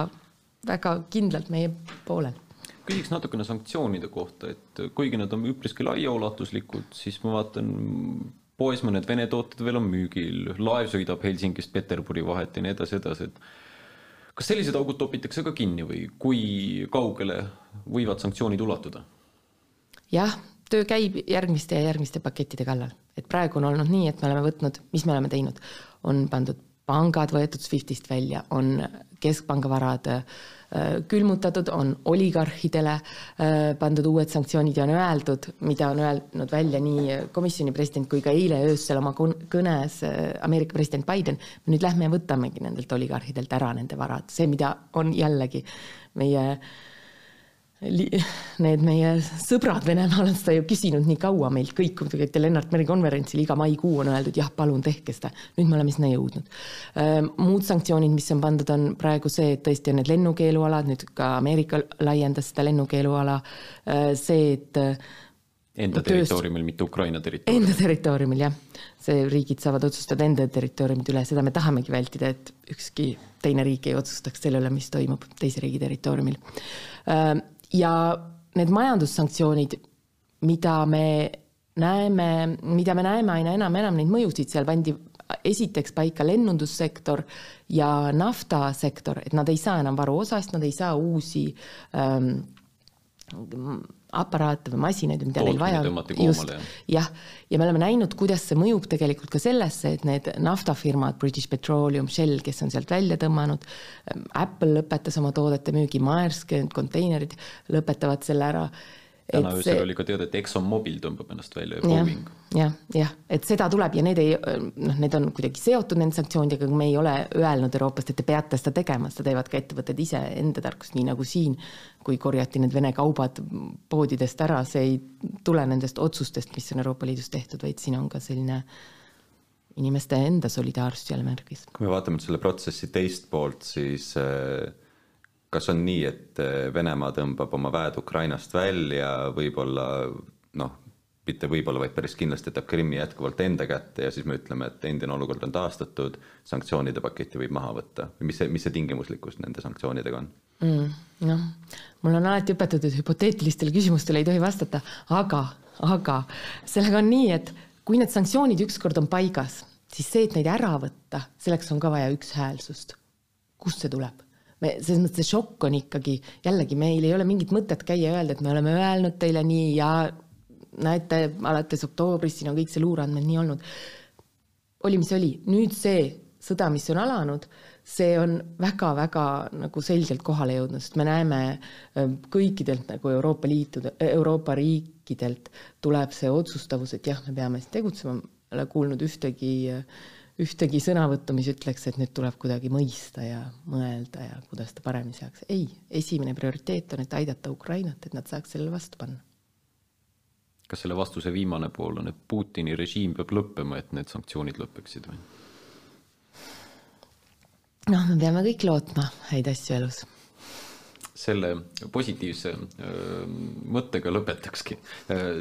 S5: väga kindlalt meie poolel
S1: küsiks natukene sanktsioonide kohta, et kuigi nad on üpriski laiaulatuslikud, siis ma vaatan poes mõned Vene tooted veel on müügil, laev sõidab Helsingist Peterburi vahet ja nii edasi, edasi, et kas sellised augud topitakse ka kinni või kui kaugele võivad sanktsioonid ulatuda?
S5: jah, töö käib järgmiste ja järgmiste pakettide kallal, et praegu on olnud nii, et me oleme võtnud, mis me oleme teinud, on pandud pangad võetud SWIFTist välja, on keskpanga varad äh, külmutatud, on oligarhidele äh, pandud uued sanktsioonid ja on öeldud, mida on öelnud välja nii komisjoni president kui ka eile öösel oma kõnes äh, Ameerika president Biden, nüüd lähme ja võtamegi nendelt oligarhidelt ära nende varad, see, mida on jällegi meie äh, need meie sõbrad Venemaal on seda ju küsinud nii kaua meilt kõik, käite Lennart Meri konverentsil, iga maikuu on öeldud jah, palun tehke seda. nüüd me oleme sinna jõudnud. muud sanktsioonid, mis on pandud, on praegu see, et tõesti on need lennukeelualad, nüüd ka Ameerika laiendas seda lennukeeluala, see, et
S1: Enda territooriumil, mitte Ukraina territooriumil.
S5: Enda territooriumil jah, see riigid saavad otsustada enda territooriumid üle, seda me tahamegi vältida, et ükski teine riik ei otsustaks selle üle, mis toimub teise riigi territooriumil ja need majandussanktsioonid, mida me näeme, mida me näeme aina enam, enam neid mõjusid, seal pandi esiteks paika lennundussektor ja naftasektor, et nad ei saa enam varuosast, nad ei saa uusi ähm, aparaate või masinaid, mida neil vaja jah, ja me oleme näinud, kuidas see mõjub tegelikult ka sellesse, et need naftafirmad, British Petroleum, Shell, kes on sealt välja tõmmanud, Apple lõpetas oma toodete müügi, Maersk, konteinerid lõpetavad selle ära
S1: täna öösel oli ka teada, et ExxonMobil tõmbab ennast välja ja Boeing.
S5: jah, jah, et seda tuleb ja need ei, noh, need on kuidagi seotud nende sanktsioonidega, me ei ole öelnud Euroopast, et te peate seda tegema, seda teevad ka ettevõtted ise enda tarkust, nii nagu siin, kui korjati need Vene kaubad poodidest ära, see ei tule nendest otsustest, mis on Euroopa Liidus tehtud, vaid siin on ka selline inimeste enda solidaarsus jälle märgis.
S2: kui me vaatame selle protsessi teist poolt, siis äh kas on nii, et eh, Venemaa tõmbab oma väed Ukrainast välja, võib-olla noh, mitte võib-olla, vaid päris kindlasti jätab Krimmi jätkuvalt enda kätte ja siis me ütleme, et endine olukord on taastatud, sanktsioonide paketi võib maha võtta mis see, mis see tingimuslikkus nende sanktsioonidega on
S5: mm,? noh, mul on alati õpetatud, et hüpoteetilistele küsimustele ei tohi vastata, aga, aga sellega on nii, et kui need sanktsioonid ükskord on paigas, siis see, et neid ära võtta, selleks on ka vaja ükshäälsust. kust see tuleb? Me, selles mõttes see šokk on ikkagi, jällegi meil ei ole mingit mõtet käia ja öelda, et me oleme öelnud teile nii ja näete, alates oktoobrist siin on kõik see luureandmed nii olnud. oli, mis oli, nüüd see sõda, mis on alanud, see on väga-väga nagu selgelt kohale jõudnud, sest me näeme ähm, kõikidelt nagu Euroopa Liitude, Euroopa riikidelt tuleb see otsustavus, et jah, me peame siin tegutsema, ei ole kuulnud ühtegi äh, ühtegi sõnavõttu, mis ütleks, et nüüd tuleb kuidagi mõista ja mõelda ja kuidas ta paremini saaks. ei, esimene prioriteet on, et aidata Ukrainat, et nad saaks sellele vastu panna.
S1: kas selle vastuse viimane pool on, et Putini režiim peab lõppema, et need sanktsioonid lõpeksid või?
S5: noh, me peame kõik lootma häid asju elus
S1: selle positiivse mõttega lõpetakski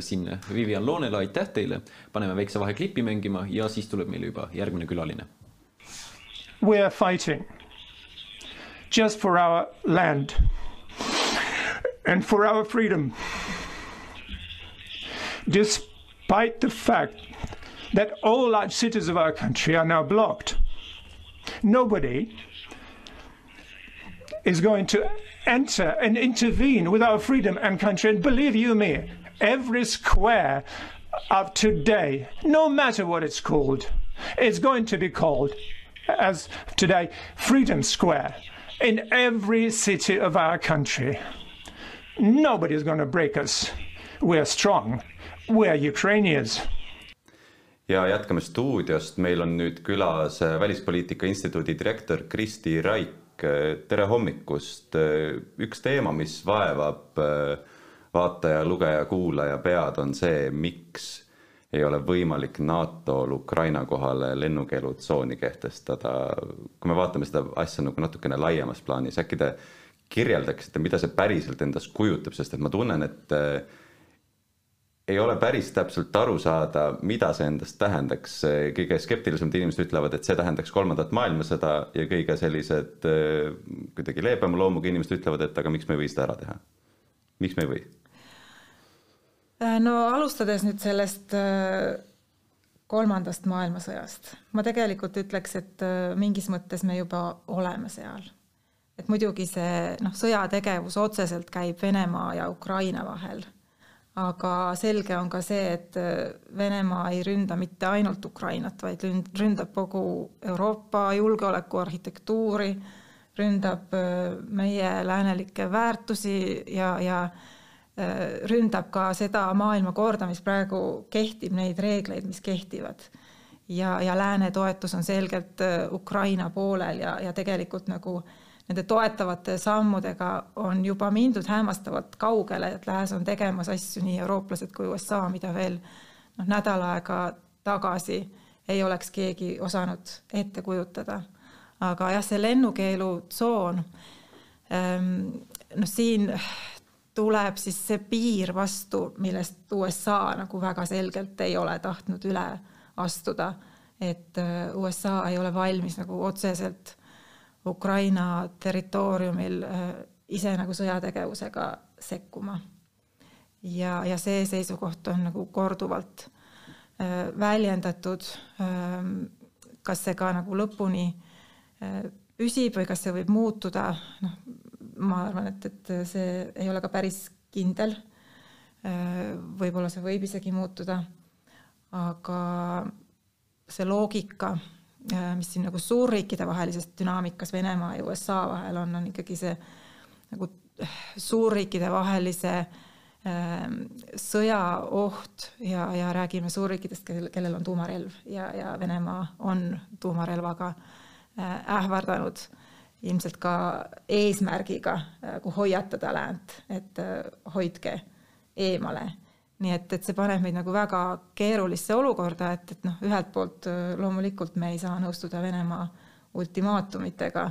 S1: siin Vivian Loonele, aitäh teile, paneme väikse vaheklipi mängima ja siis tuleb meile juba järgmine külaline.
S6: We are fighting just for our land and for our freedom. Despite the fact that all large cities of our country are now blocked, nobody is going to enter and intervene with our freedom and country. And believe you me, every square of today, no matter what it's called, is going to be called, as today, Freedom Square in every city of our country. Nobody's going to break us. We're strong. We're Ukrainians.
S2: ja jätkame stuudiost, meil on nüüd külas Välispoliitika Instituudi direktor Kristi Raik. Tere hommikust. üks teema, mis vaevab vaataja, lugeja, kuulaja pead, on see, miks ei ole võimalik NATO-l Ukraina kohale lennukeelutsooni kehtestada. kui me vaatame seda asja nagu natukene laiemas plaanis, äkki te kirjeldaksite, mida see päriselt endast kujutab, sest et ma tunnen, et ei ole päris täpselt aru saada, mida see endast tähendaks. kõige skeptilisemad inimesed ütlevad, et see tähendaks kolmandat maailmasõda ja kõige sellised äh, kuidagi leebema loomuga inimesed ütlevad, et aga miks me ei või seda ära teha. miks me ei või?
S7: Äh, no alustades nüüd sellest äh, kolmandast maailmasõjast, ma tegelikult ütleks, et mingis mõttes me juba oleme seal. et muidugi see noh, sõjategevus otseselt käib Venemaa ja Ukraina vahel aga selge on ka see, et äh, Venemaa ei ründa mitte ainult Ukrainat, vaid ründab kogu Euroopa julgeolekuarhitektuuri, ründab äh, meie läänelikke väärtusi ja, ja äh, ründab ka seda maailmakorda, mis praegu kehtib, neid reegleid, mis kehtivad. ja, ja lääne toetus on selgelt Ukraina poolel ja, ja tegelikult nagu äh, nende toetavate sammudega on juba mindud hämmastavalt kaugele, et lääs on tegemas asju, nii eurooplased kui USA, mida veel noh, nädal aega tagasi ei oleks keegi osanud ette kujutada. aga jah, see lennukeelutsoon, ehm, noh siin tuleb siis see piir vastu, millest USA nagu väga selgelt ei ole tahtnud üle astuda. et äh, USA ei ole valmis nagu otseselt Ukraina territooriumil äh, ise nagu sõjategevusega sekkuma. ja, ja see seisukoht on nagu korduvalt äh, väljendatud. Ähm, kas see ka nagu lõpuni äh, püsib või kas see võib muutuda, noh, ma arvan, et, et see ei ole ka päris kindel. võib-olla see võib isegi muutuda, aga see loogika mis siin nagu suurriikide vahelises dünaamikas Venemaa ja USA vahel on, on ikkagi see nagu äh, suurriikide vahelise äh, sõjaoht ja, ja räägime suurriikidest, kel, kellel on tuumarelv ja, ja Venemaa on tuumarelvaga ähvardanud ilmselt ka eesmärgiga nagu hoiatada läänt, et hoidke eemale nii et, et see paneb meid nagu väga keerulisse olukorda, et, et noh, ühelt poolt äh, loomulikult me ei saa nõustuda Venemaa ultimaatumitega,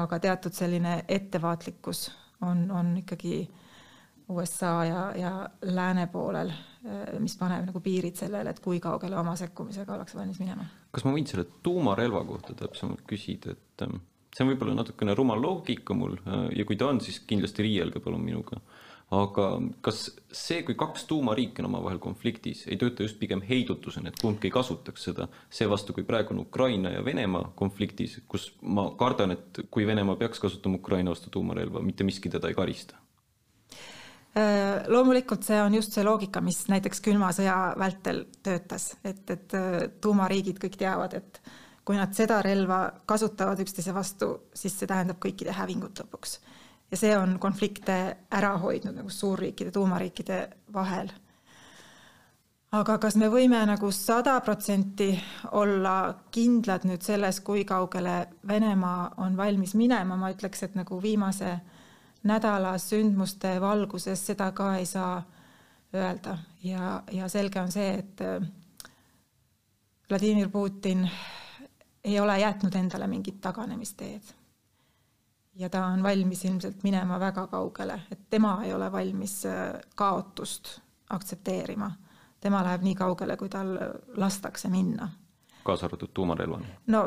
S7: aga teatud selline ettevaatlikkus on, on ikkagi USA ja, ja lääne poolel, äh, mis paneb nagu piirid sellele, et kui kaugele oma sekkumisega ollakse valmis minema.
S1: kas ma võin selle tuumarelva kohta täpsemalt küsida, et ähm, see on võib-olla natukene rumal loogika mul äh, ja kui ta on, siis kindlasti riielge palun minuga aga kas see, kui kaks tuumariiki on omavahel konfliktis, ei tööta just pigem heidutusena, et kumbki ei kasutaks seda, seevastu kui praegu on Ukraina ja Venemaa konfliktis, kus ma kardan, et kui Venemaa peaks kasutama Ukraina vastu tuumarelva, mitte miski teda ei karista?
S7: Äh, loomulikult see on just see loogika, mis näiteks külma sõja vältel töötas, et, et äh, tuumariigid kõik teavad, et kui nad seda relva kasutavad üksteise vastu, siis see tähendab kõikide hävingut lõpuks ja see on konflikte ära hoidnud nagu suurriikide, tuumariikide vahel. aga kas me võime nagu sada protsenti olla kindlad nüüd selles, kui kaugele Venemaa on valmis minema, ma ütleks, et nagu viimase nädala sündmuste valguses seda ka ei saa öelda. Ja, ja selge on see, et äh, Vladimir Putin ei ole jätnud endale mingit taganemisteed ja ta on valmis ilmselt minema väga kaugele, et tema ei ole valmis äh, kaotust aktsepteerima. tema läheb nii kaugele, kui tal lastakse minna.
S1: kaasa arvatud tuumarelvani?
S7: no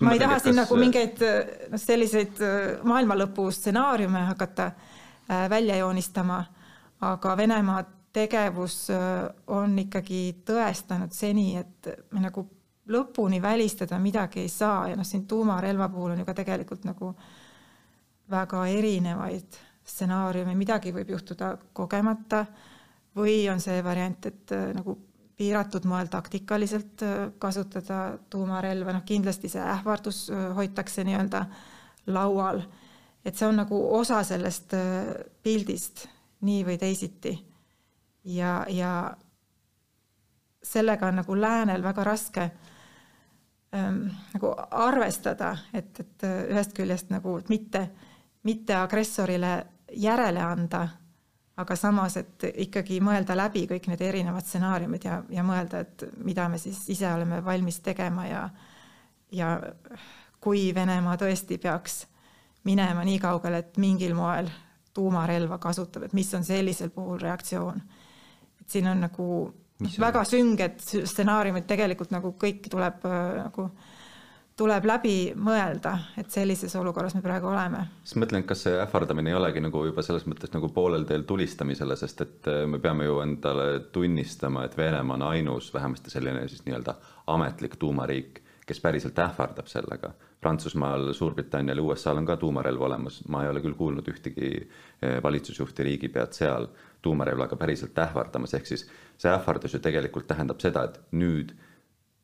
S7: ma, ma ei taha siin kas... nagu mingeid noh, selliseid äh, maailmalõpu stsenaariume hakata välja joonistama, aga Venemaa tegevus on ikkagi tõestanud seni, et me nagu lõpuni välistada midagi ei saa ja noh, siin tuumarelva puhul on ju ka tegelikult nagu väga erinevaid stsenaariume, midagi võib juhtuda kogemata või on see variant, et äh, nagu piiratud moel taktikaliselt äh, kasutada tuumarelva, noh kindlasti see ähvardus äh, hoitakse nii-öelda laual et see on nagu osa sellest pildist nii või teisiti. ja, ja sellega on nagu läänel väga raske ähm, nagu arvestada, et, et äh, ühest küljest nagu mitte, mitte agressorile järele anda, aga samas, et ikkagi mõelda läbi kõik need erinevad stsenaariumid ja, ja mõelda, et mida me siis ise oleme valmis tegema ja ja kui Venemaa tõesti peaks minema nii kaugele, et mingil moel tuumarelva kasutab, et mis on sellisel puhul reaktsioon. et siin on nagu väga sünged stsenaariumid, tegelikult nagu kõik tuleb äh, nagu tuleb läbi mõelda, et sellises olukorras me praegu oleme.
S2: siis mõtlen, kas see ähvardamine ei olegi nagu juba selles mõttes nagu poolel teel tulistamisele, sest et äh, me peame ju endale tunnistama, et Venemaa on ainus vähemasti selline siis nii-öelda ametlik tuumariik kes päriselt ähvardab sellega. Prantsusmaal, Suurbritannial ja USA-l on ka tuumarelv olemas, ma ei ole küll kuulnud ühtegi eh, valitsusjuhti, riigipead seal tuumarelvaga päriselt ähvardamas, ehk siis see ähvardus ju tegelikult tähendab seda, et nüüd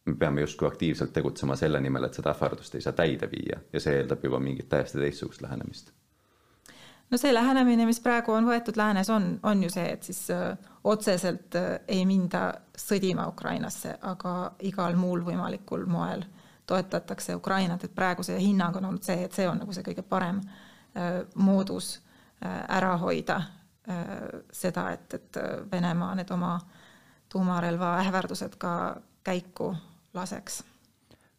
S2: me peame justkui aktiivselt tegutsema selle nimel, et seda ähvardust ei saa täide viia. Ja see eeldab juba mingit täiesti teistsugust lähenemist.
S7: No see lähenemine, mis praegu on võetud läänes, on, on ju see, et siis äh, otseselt äh, ei minda sõdima Ukrainasse, aga igal muul võimalikul moel toetatakse Ukrainat, et praegu see hinnang on olnud see, et see on nagu see kõige parem öö, moodus öö, ära hoida öö, seda, et, et Venemaa need oma tuumarelva ähvardused ka käiku laseks.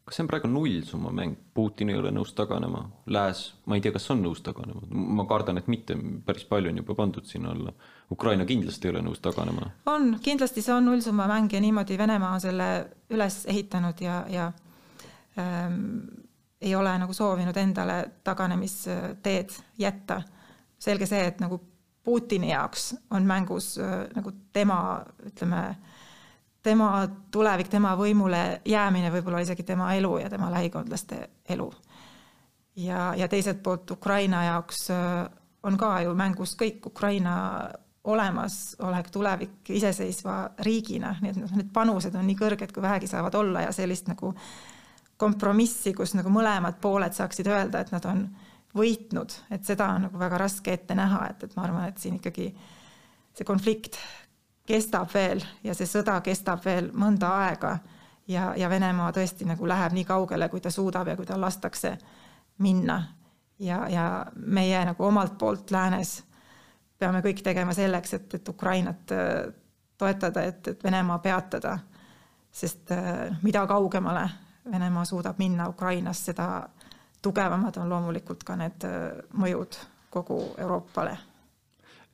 S1: Kas see on praegu nullsumma mäng, Putin ei ole nõus taganema, Lääs, ma ei tea, kas on nõus taganema, ma kardan, et mitte, päris palju on juba pandud sinna alla. Ukraina kindlasti ei ole nõus taganema.
S7: on, kindlasti see on nullsumma mäng ja niimoodi Venemaa on selle üles ehitanud ja, ja ei ole nagu soovinud endale taganemisteed jätta. selge see, et nagu Putini jaoks on mängus äh, nagu tema, ütleme äh, tema tulevik, tema võimule jäämine võib-olla isegi tema elu ja tema lähikondlaste elu. ja, ja teiselt poolt Ukraina jaoks äh, on ka ju mängus kõik Ukraina olemasolek, tulevik iseseisva riigina, nii et noh, need panused on nii kõrged, kui vähegi saavad olla ja sellist nagu kompromissi, kus nagu mõlemad pooled saaksid öelda, et nad on võitnud, et seda on nagu väga raske ette näha, et, et ma arvan, et siin ikkagi see konflikt kestab veel ja see sõda kestab veel mõnda aega ja, ja Venemaa tõesti nagu läheb nii kaugele, kui ta suudab ja kui tal lastakse minna. ja, ja meie nagu omalt poolt läänes peame kõik tegema selleks, et, et Ukrainat äh, toetada, et, et Venemaa peatada. sest äh, mida kaugemale Venemaa suudab minna Ukrainas, seda tugevamad on loomulikult ka need äh, mõjud kogu Euroopale.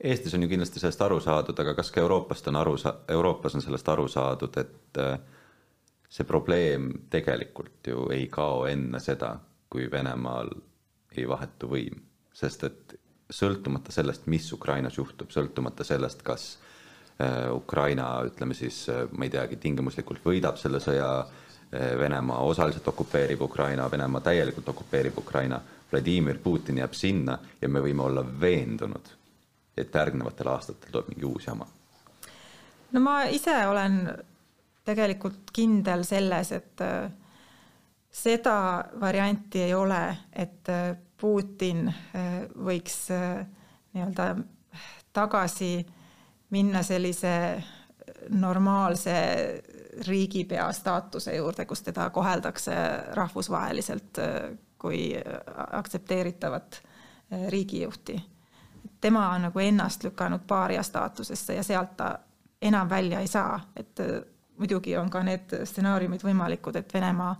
S2: Eestis on ju kindlasti sellest aru saadud, aga kas ka Euroopast on aru sa-, Euroopas on sellest aru saadud, et äh, see probleem tegelikult ju ei kao enne seda, kui Venemaal ei vahetu võim, sest et sõltumata sellest, mis Ukrainas juhtub, sõltumata sellest, kas äh, Ukraina, ütleme siis, äh, ma ei teagi, tingimuslikult võidab selle sõja, Venemaa osaliselt okupeerib Ukraina, Venemaa täielikult okupeerib Ukraina, Vladimir Putin jääb sinna ja me võime olla veendunud et järgnevatel aastatel tuleb mingi uus jama?
S7: no ma ise olen tegelikult kindel selles, et äh, seda varianti ei ole, et äh, Putin võiks nii-öelda tagasi minna sellise normaalse riigipea staatuse juurde, kus teda koheldakse rahvusvaheliselt kui aktsepteeritavat riigijuhti. Tema on nagu ennast lükanud paaria staatusesse ja sealt ta enam välja ei saa, et äh, muidugi on ka need stsenaariumid võimalikud, et Venemaa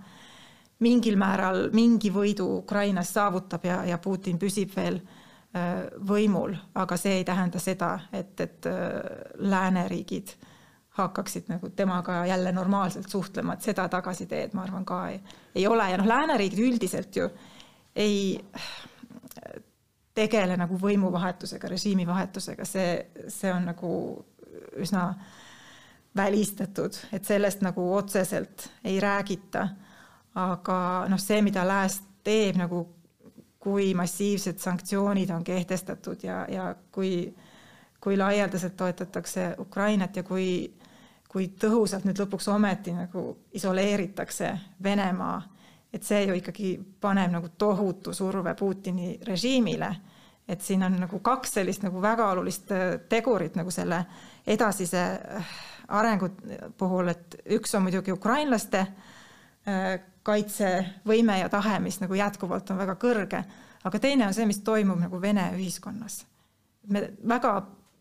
S7: mingil määral mingi võidu Ukrainas saavutab ja, ja Putin püsib veel äh, võimul, aga see ei tähenda seda, et, et äh, lääneriigid hakkaksid nagu temaga jälle normaalselt suhtlema, et seda tagasiteed, ma arvan, ka ei, ei ole ja noh, lääneriigid üldiselt ju ei tegele nagu võimuvahetusega, režiimivahetusega, see, see on nagu üsna välistatud, et sellest nagu otseselt ei räägita. aga noh, see, mida Lääs teeb nagu, kui massiivsed sanktsioonid on kehtestatud ja, ja kui, kui laialdaselt toetatakse Ukrainat ja kui, kui tõhusalt nüüd lõpuks ometi nagu isoleeritakse Venemaa et see ju ikkagi paneb nagu tohutu surve Putini režiimile. et siin on nagu kaks sellist nagu väga olulist äh, tegurit nagu selle edasise äh, arengu puhul, et üks on muidugi ukrainlaste äh, kaitsevõime ja tahe, mis nagu jätkuvalt on väga kõrge, aga teine on see, mis toimub nagu Vene ühiskonnas. me väga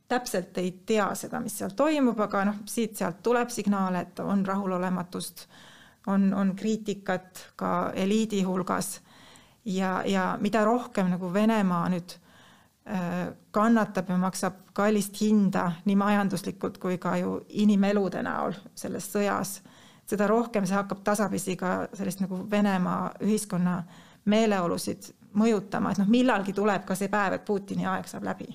S7: täpselt ei tea seda, mis seal toimub, aga noh, siit-sealt tuleb signaale, et on rahulolematust on, on kriitikat ka eliidi hulgas ja, ja mida rohkem nagu Venemaa nüüd äh, kannatab ja maksab kallist hinda nii majanduslikult kui ka ju inimelude näol selles sõjas, seda rohkem see hakkab tasapisi ka sellist nagu Venemaa ühiskonna meeleolusid mõjutama, et noh, millalgi tuleb ka see päev, et Putini aeg saab läbi.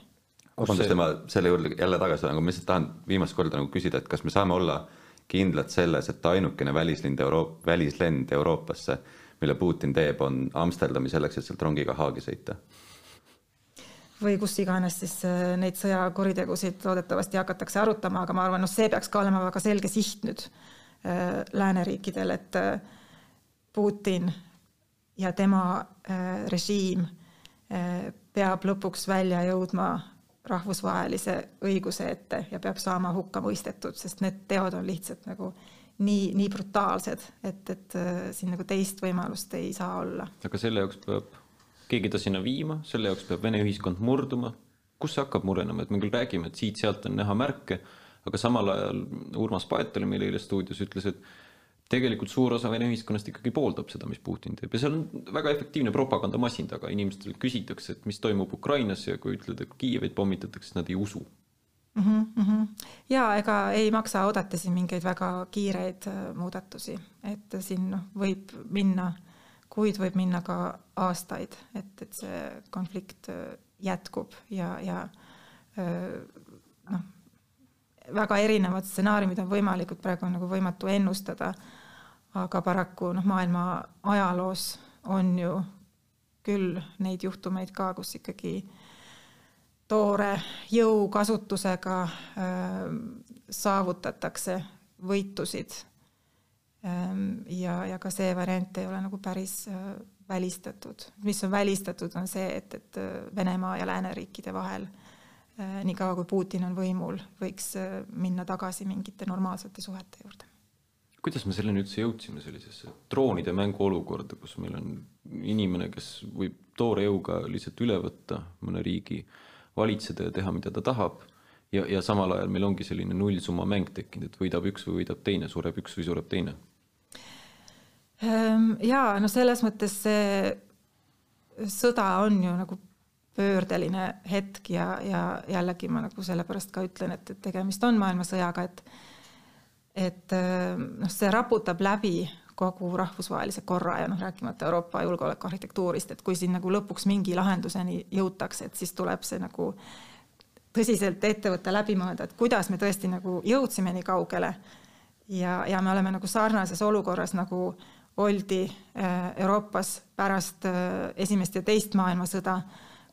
S2: Vabandust, ma selle juurde jälle tagasi tulen, aga ma lihtsalt tahan viimast korda nagu küsida, et kas me saame olla kindlad selles, et ainukene välislind Euroop-, välislend Euroopasse, mille Putin teeb, on Amsterdami selleks, et sealt rongiga Haagi sõita?
S7: või kus iganes siis äh, neid sõjakuritegusid loodetavasti hakatakse arutama, aga ma arvan, noh, see peaks ka olema väga selge siht nüüd äh, lääneriikidel, et äh, Putin ja tema režiim peab lõpuks välja jõudma rahvusvahelise õiguse ette ja peab saama hukka mõistetud, sest need teod on lihtsalt nagu nii, nii brutaalsed, et, et äh, siin nagu teist võimalust ei saa olla.
S1: aga selle jaoks peab keegi ta sinna viima, selle jaoks peab Vene ühiskond murduma. kus see hakkab murenema, et me küll räägime, et siit-sealt on näha märke, aga samal ajal Urmas Paet oli meil eile stuudios, ütles, et tegelikult suur osa Vene ühiskonnast ikkagi pooldab seda, mis Putin teeb. Ja seal on väga efektiivne propagandamasin taga, inimestel küsitakse, et mis toimub Ukrainas ja kui ütled, et Kiievit pommitatakse, siis nad ei usu.
S7: Mm. -hmm. ja ega ei maksa oodata siin mingeid väga kiireid äh, muudatusi, et siin noh, võib minna kuid, võib minna ka aastaid, et, et see konflikt äh, jätkub ja, ja äh, noh, väga erinevad stsenaariumid on võimalikud, praegu on nagu võimatu ennustada aga paraku noh, maailma ajaloos on ju küll neid juhtumeid ka, kus ikkagi toore jõu kasutusega äh, saavutatakse võitusid ähm,. ja, ja ka see variant ei ole nagu päris äh, välistatud. mis on välistatud, on see, et, et äh, Venemaa ja lääneriikide vahel niikaua, kui Putin on võimul, võiks minna tagasi mingite normaalsete suhete juurde
S1: kuidas me selleni üldse jõudsime, sellisesse droonide mängu olukorda, kus meil on inimene, kes võib toore jõuga lihtsalt üle võtta mõne riigi, valitseda ja teha, mida ta tahab, ja, ja samal ajal meil ongi selline nullsumma mäng tekkinud, et võidab üks või võidab teine, sureb üks või sureb teine?
S7: Ehm, jaa, no selles mõttes see sõda on ju nagu pöördeline hetk ja, ja jällegi ma nagu sellepärast ka ütlen, et, et tegemist on maailmasõjaga, et et noh, see raputab läbi kogu rahvusvahelise korra ja noh, rääkimata Euroopa julgeolekuarhitektuurist, et kui siin nagu lõpuks mingi lahenduseni jõutakse, et siis tuleb see nagu tõsiselt ette võtta, läbi mõelda, et kuidas me tõesti nagu jõudsime nii kaugele. ja, ja me oleme nagu sarnases olukorras, nagu oldi äh, Euroopas pärast äh, esimest ja teist maailmasõda,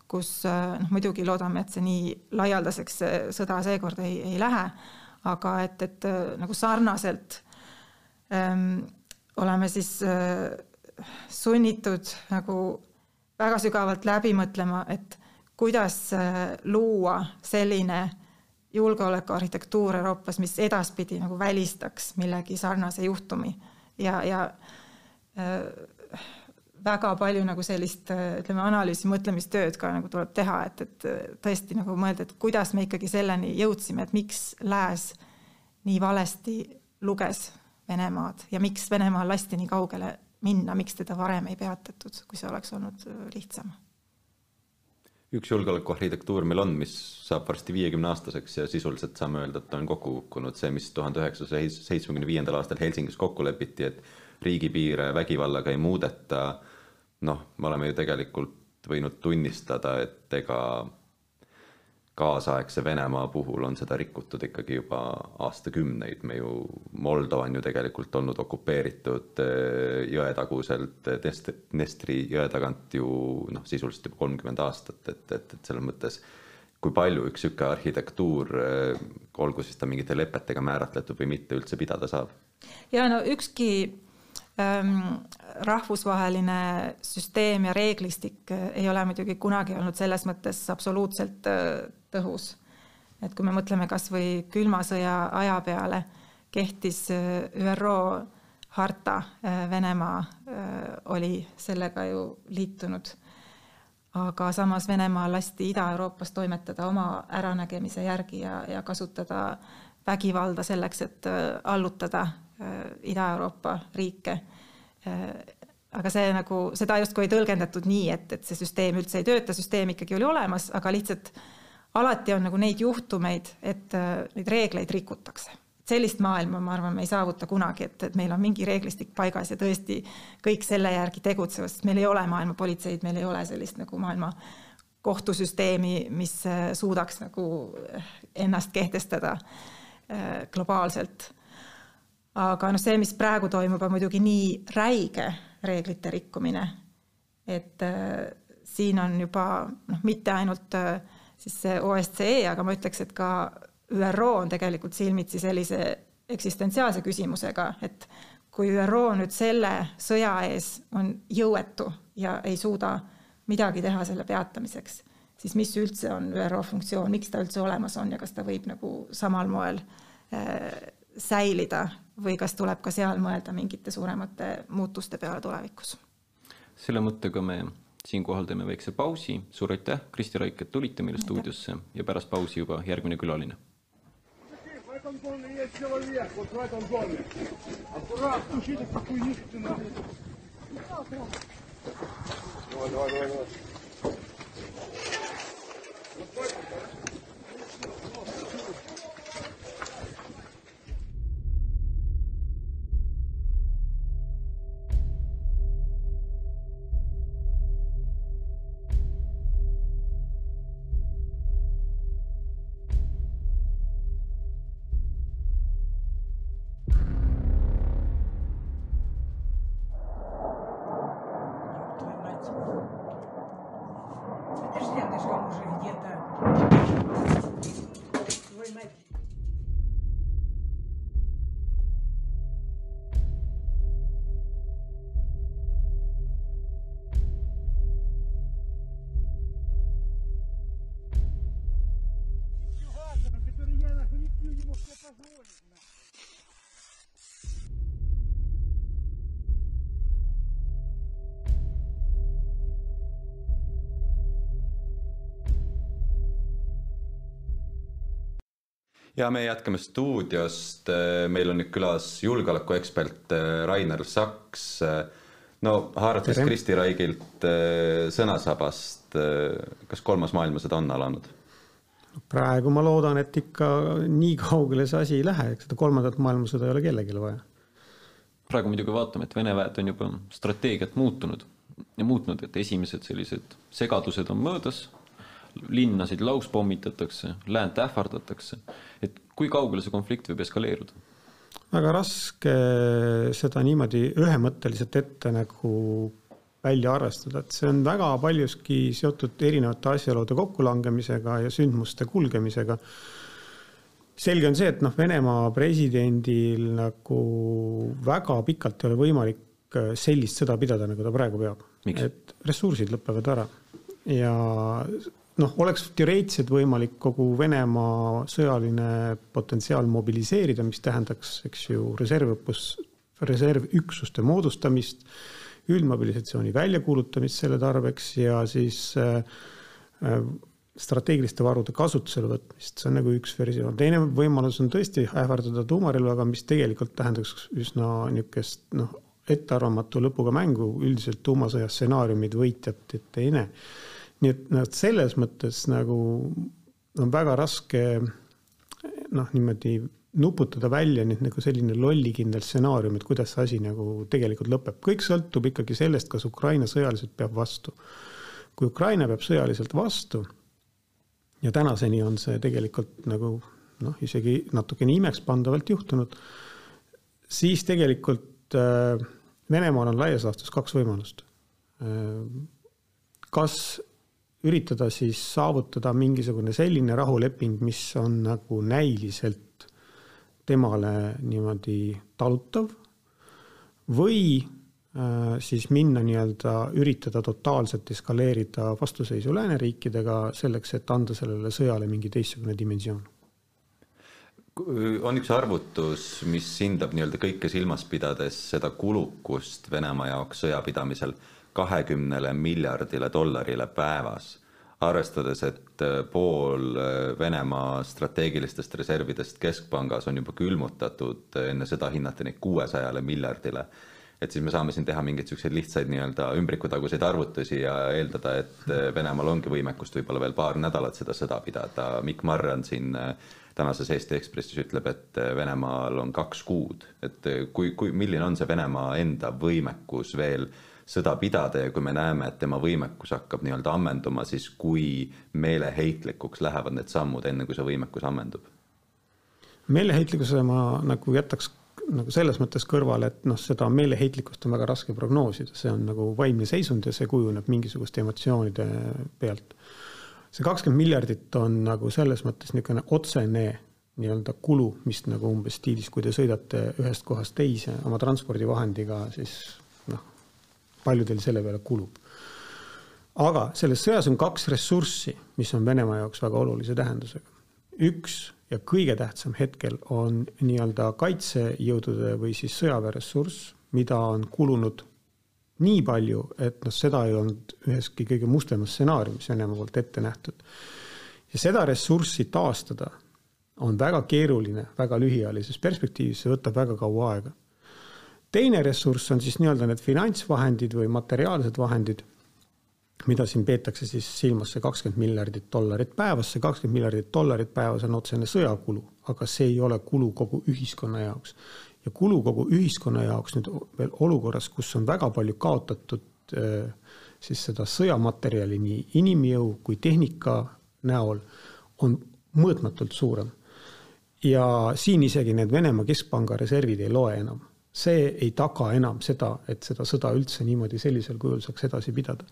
S7: kus noh, muidugi loodame, et see nii laialdaseks sõda seekord ei, ei lähe aga et, et äh, nagu sarnaselt ähm, oleme siis äh, sunnitud nagu väga sügavalt läbi mõtlema, et kuidas äh, luua selline julgeolekuarhitektuur Euroopas, mis edaspidi nagu välistaks millegi sarnase juhtumi. Ja, ja äh, väga palju nagu sellist ütleme, analüüsi, mõtlemistööd ka nagu tuleb teha, et, et tõesti nagu mõelda, et kuidas me ikkagi selleni jõudsime, et miks Lääs nii valesti luges Venemaad ja miks Venemaal lasti nii kaugele minna, miks teda varem ei peatatud, kui see oleks olnud lihtsam?
S2: üks julgeolekuarhitektuur meil on, mis saab varsti viiekümne aastaseks ja sisuliselt saame öelda, et ta on kokku kukkunud, see, mis tuhande üheksasaja seitsmekümne viiendal aastal Helsingis kokku lepiti, et riigipiire vägivallaga ei muudeta, noh, me oleme ju tegelikult võinud tunnistada, et ega kaasaegse Venemaa puhul on seda rikutud ikkagi juba aastakümneid, me ju, Moldova on ju tegelikult olnud okupeeritud eh, jõetaguselt Dnestri jõe tagant ju noh, sisuliselt juba kolmkümmend aastat, et, et, et selles mõttes kui palju üks niisugune arhitektuur, eh, olgu siis ta mingite lepetega määratletud või mitte, üldse pidada saab?
S7: ja no ükski rahvusvaheline süsteem ja reeglistik ei ole muidugi kunagi olnud selles mõttes absoluutselt tõhus. et kui me mõtleme kas või külma sõja aja peale, kehtis ÜRO harta, Venemaa oli sellega ju liitunud aga samas Venemaal lasti Ida-Euroopas toimetada oma äranägemise järgi ja, ja kasutada vägivalda selleks, et allutada Ida-Euroopa riike. Äh, aga see nagu, seda justkui ei tõlgendatud nii, et, et see süsteem üldse ei tööta, süsteem ikkagi oli olemas, aga lihtsalt alati on nagu neid juhtumeid, et neid reegleid rikutakse sellist maailma, ma arvan, me ei saavuta kunagi, et, et meil on mingi reeglistik paigas ja tõesti kõik selle järgi tegutsevad, sest meil ei ole maailma politseid, meil ei ole sellist nagu maailma kohtusüsteemi, mis äh, suudaks nagu äh, ennast kehtestada äh, globaalselt. Aga noh, see, mis praegu toimub, on muidugi nii räige reeglite rikkumine, et siin on juba noh, mitte ainult siis see OSCE, aga ma ütleks, et ka ÜRO on tegelikult silmitsi sellise eksistentsiaalse küsimusega, et kui ÜRO nüüd selle sõja ees on jõuetu ja ei suuda midagi teha selle peatamiseks, siis mis üldse on ÜRO funktsioon, miks ta üldse olemas on ja kas ta võib nagu samal moel äh, säilida või kas tuleb ka seal mõelda mingite suuremate muutuste peale tulevikus?
S1: selle mõttega me siinkohal teeme väikse pausi, suur aitäh, Kristi Raik, et tulite meile stuudiosse ja pärast pausi juba järgmine külaline
S8: этом доме есть человек, вот в этом доме. Аккуратно, учите, какую нихту Давай, давай, давай, давай.
S2: Ja me jätkame stuudiost, meil on nüüd külas julgeolekuekspert äh, Rainer Saks. no haarates. Kristi Raigilt äh, sõnasabast, äh, kas kolmas maailmasõda on alanud?
S9: praegu ma loodan, et ikka nii kaugele see asi ei lähe, eks seda kolmandat maailmasõda ei ole kellelegi vaja.
S1: praegu muidugi vaatame, et Vene väed on juba strateegiat muutunud ja muutnud, et esimesed sellised segadused on möödas linnasid lauspommitatakse, läänt ähvardatakse, et kui kaugele see konflikt võib eskaleeruda?
S9: väga raske seda niimoodi ühemõtteliselt ette nagu välja arvestada, et see on väga paljuski seotud erinevate asjaolude kokkulangemisega ja sündmuste kulgemisega. selge on see, et noh, Venemaa presidendil nagu väga pikalt ei ole võimalik sellist sõda pidada, nagu ta praegu peab. et ressursid lõpevad ära ja noh, oleks teoreetiliselt võimalik kogu Venemaa sõjaline potentsiaal mobiliseerida, mis tähendaks, eks ju, reservõppus, reservüksuste moodustamist, üldmobilisatsiooni väljakuulutamist selle tarbeks ja siis äh, äh, strateegiliste varude kasutusele võtmist, see on nagu üks versioon. teine võimalus on tõesti ähvardada tuumarelvaga, mis tegelikult tähendaks üsna niisugust noh, ettearvamatu lõpuga mängu, üldiselt tuumasõja stsenaariumid võitjat ette ei näe nii et noh, selles mõttes nagu on väga raske noh, niimoodi nuputada välja nüüd nagu selline lollikindel stsenaarium, et kuidas see asi nagu tegelikult lõpeb. kõik sõltub ikkagi sellest, kas Ukraina sõjaliselt peab vastu. kui Ukraina peab sõjaliselt vastu ja tänaseni on see tegelikult nagu noh, isegi natukene imekspandavalt juhtunud, siis tegelikult äh, Venemaal on laias laastus kaks võimalust äh,. kas üritada siis saavutada mingisugune selline rahuleping, mis on nagu näiliselt temale niimoodi talutav. või äh, siis minna nii-öelda, üritada totaalselt eskaleerida vastuseisu lääneriikidega selleks, et anda sellele sõjale mingi teistsugune dimensioon
S2: on üks arvutus, mis hindab nii-öelda kõike silmas pidades seda kulukust Venemaa jaoks sõjapidamisel kahekümnele miljardile dollarile päevas. arvestades, et äh, pool äh, Venemaa strateegilistest reservidest keskpangas on juba külmutatud, äh, enne seda hinnati neid kuuesajale miljardile et siis me saame siin teha mingeid niisuguseid lihtsaid nii-öelda ümbrikutaguseid arvutusi ja eeldada, et Venemaal ongi võimekust võib-olla veel paar nädalat seda sõda pidada. Mikk Marran siin tänases Eesti Ekspressis ütleb, et Venemaal on kaks kuud, et kui, kui, milline on see Venemaa enda võimekus veel sõda pidada ja kui me näeme, et tema võimekus hakkab nii-öelda ammenduma, siis kui meeleheitlikuks lähevad need sammud, enne kui see võimekus ammendub?
S9: meeleheitlikkuse ma nagu jätaks nagu selles mõttes kõrvale, et noh, seda meeleheitlikkust on väga raske prognoosida, see on nagu vaimne seisund ja see kujuneb mingisuguste emotsioonide pealt. see kakskümmend miljardit on nagu selles mõttes niisugune otsene nii-öelda kulu, mis nagu umbes stiilis, kui te sõidate ühest kohast teise oma transpordivahendiga, siis palju teil selle peale kulub. aga selles sõjas on kaks ressurssi, mis on Venemaa jaoks väga olulise tähendusega. üks ja kõige tähtsam hetkel on nii-öelda kaitsejõudude või siis sõjaväeressurss, mida on kulunud nii palju, et noh, seda ei olnud üheski kõige mustemas stsenaariumis Venemaa poolt ette nähtud. ja seda ressurssi taastada on väga keeruline väga lühiajalises perspektiivis, see võtab väga kaua aega teine ressurss on siis nii-öelda need finantsvahendid või materiaalsed vahendid, mida siin peetakse siis silmas, see kakskümmend miljardit dollarit päevas, see kakskümmend miljardit dollarit päevas on otsene sõjakulu, aga see ei ole kulu kogu ühiskonna jaoks. ja kulu kogu ühiskonna jaoks nüüd veel olukorras, kus on väga palju kaotatud äh, siis seda sõjamaterjali nii inimjõu kui tehnika näol, on mõõtmatult suurem. ja siin isegi need Venemaa Keskpanga reservid ei loe enam see ei taga enam seda, et seda sõda üldse niimoodi sellisel kujul saaks edasi pidada.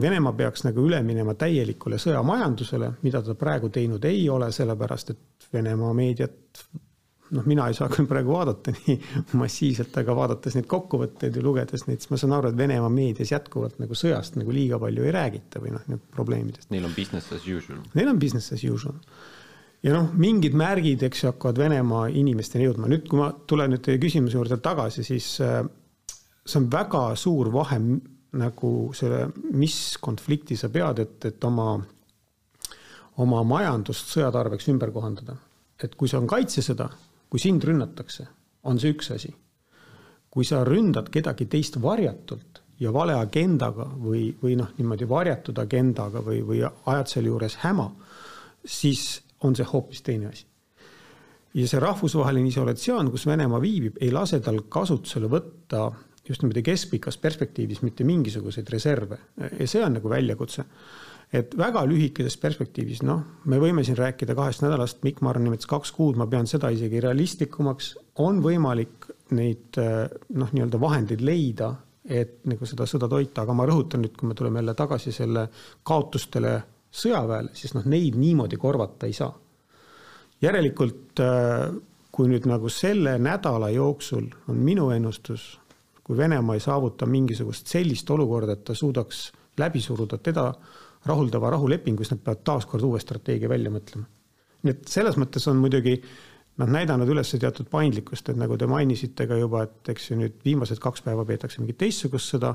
S9: Venemaa peaks nagu üle minema täielikule sõjamajandusele, mida ta praegu teinud ei ole, sellepärast et Venemaa meediat noh, mina ei saa küll praegu vaadata nii massiivselt, aga vaadates neid kokkuvõtteid ja lugedes neid, siis ma saan aru, et Venemaa meedias jätkuvalt nagu sõjast nagu liiga palju ei räägita või noh, probleemidest.
S1: Neil on business as usual.
S9: Neil on business as usual ja noh, mingid märgid, eks ju, hakkavad Venemaa inimesteni jõudma. nüüd, kui ma tulen nüüd teie küsimuse juurde tagasi, siis äh, see on väga suur vahe nagu selle, mis konflikti sa pead, et, et oma, oma majandust sõja tarbeks ümber kohandada. et kui see on kaitsesõda, kui sind rünnatakse, on see üks asi. kui sa ründad kedagi teist varjatult ja vale agendaga või, või noh, niimoodi varjatud agendaga või, või ajad sealjuures häma, siis on see hoopis teine asi. ja see rahvusvaheline isolatsioon, kus Venemaa viibib, ei lase tal kasutusele võtta just niimoodi keskpikas perspektiivis mitte mingisuguseid reserve ja see on nagu väljakutse. et väga lühikeses perspektiivis, noh, me võime siin rääkida kahest nädalast, Mikk Marran nimetas kaks kuud, ma pean seda isegi realistlikumaks, on võimalik neid noh, nii-öelda vahendeid leida, et nagu seda sõda toita, aga ma rõhutan nüüd, kui me tuleme jälle tagasi selle kaotustele sõjaväele, siis noh, neid niimoodi korvata ei saa. järelikult äh, kui nüüd nagu selle nädala jooksul on minu ennustus, kui Venemaa ei saavuta mingisugust sellist olukorda, et ta suudaks läbi suruda teda rahuldava rahulepingu, siis nad peavad taaskord uue strateegia välja mõtlema. nii et selles mõttes on muidugi nad näidanud üles teatud paindlikkust, et nagu te mainisite ka juba, et eks ju nüüd viimased kaks päeva peetakse mingit teistsugust sõda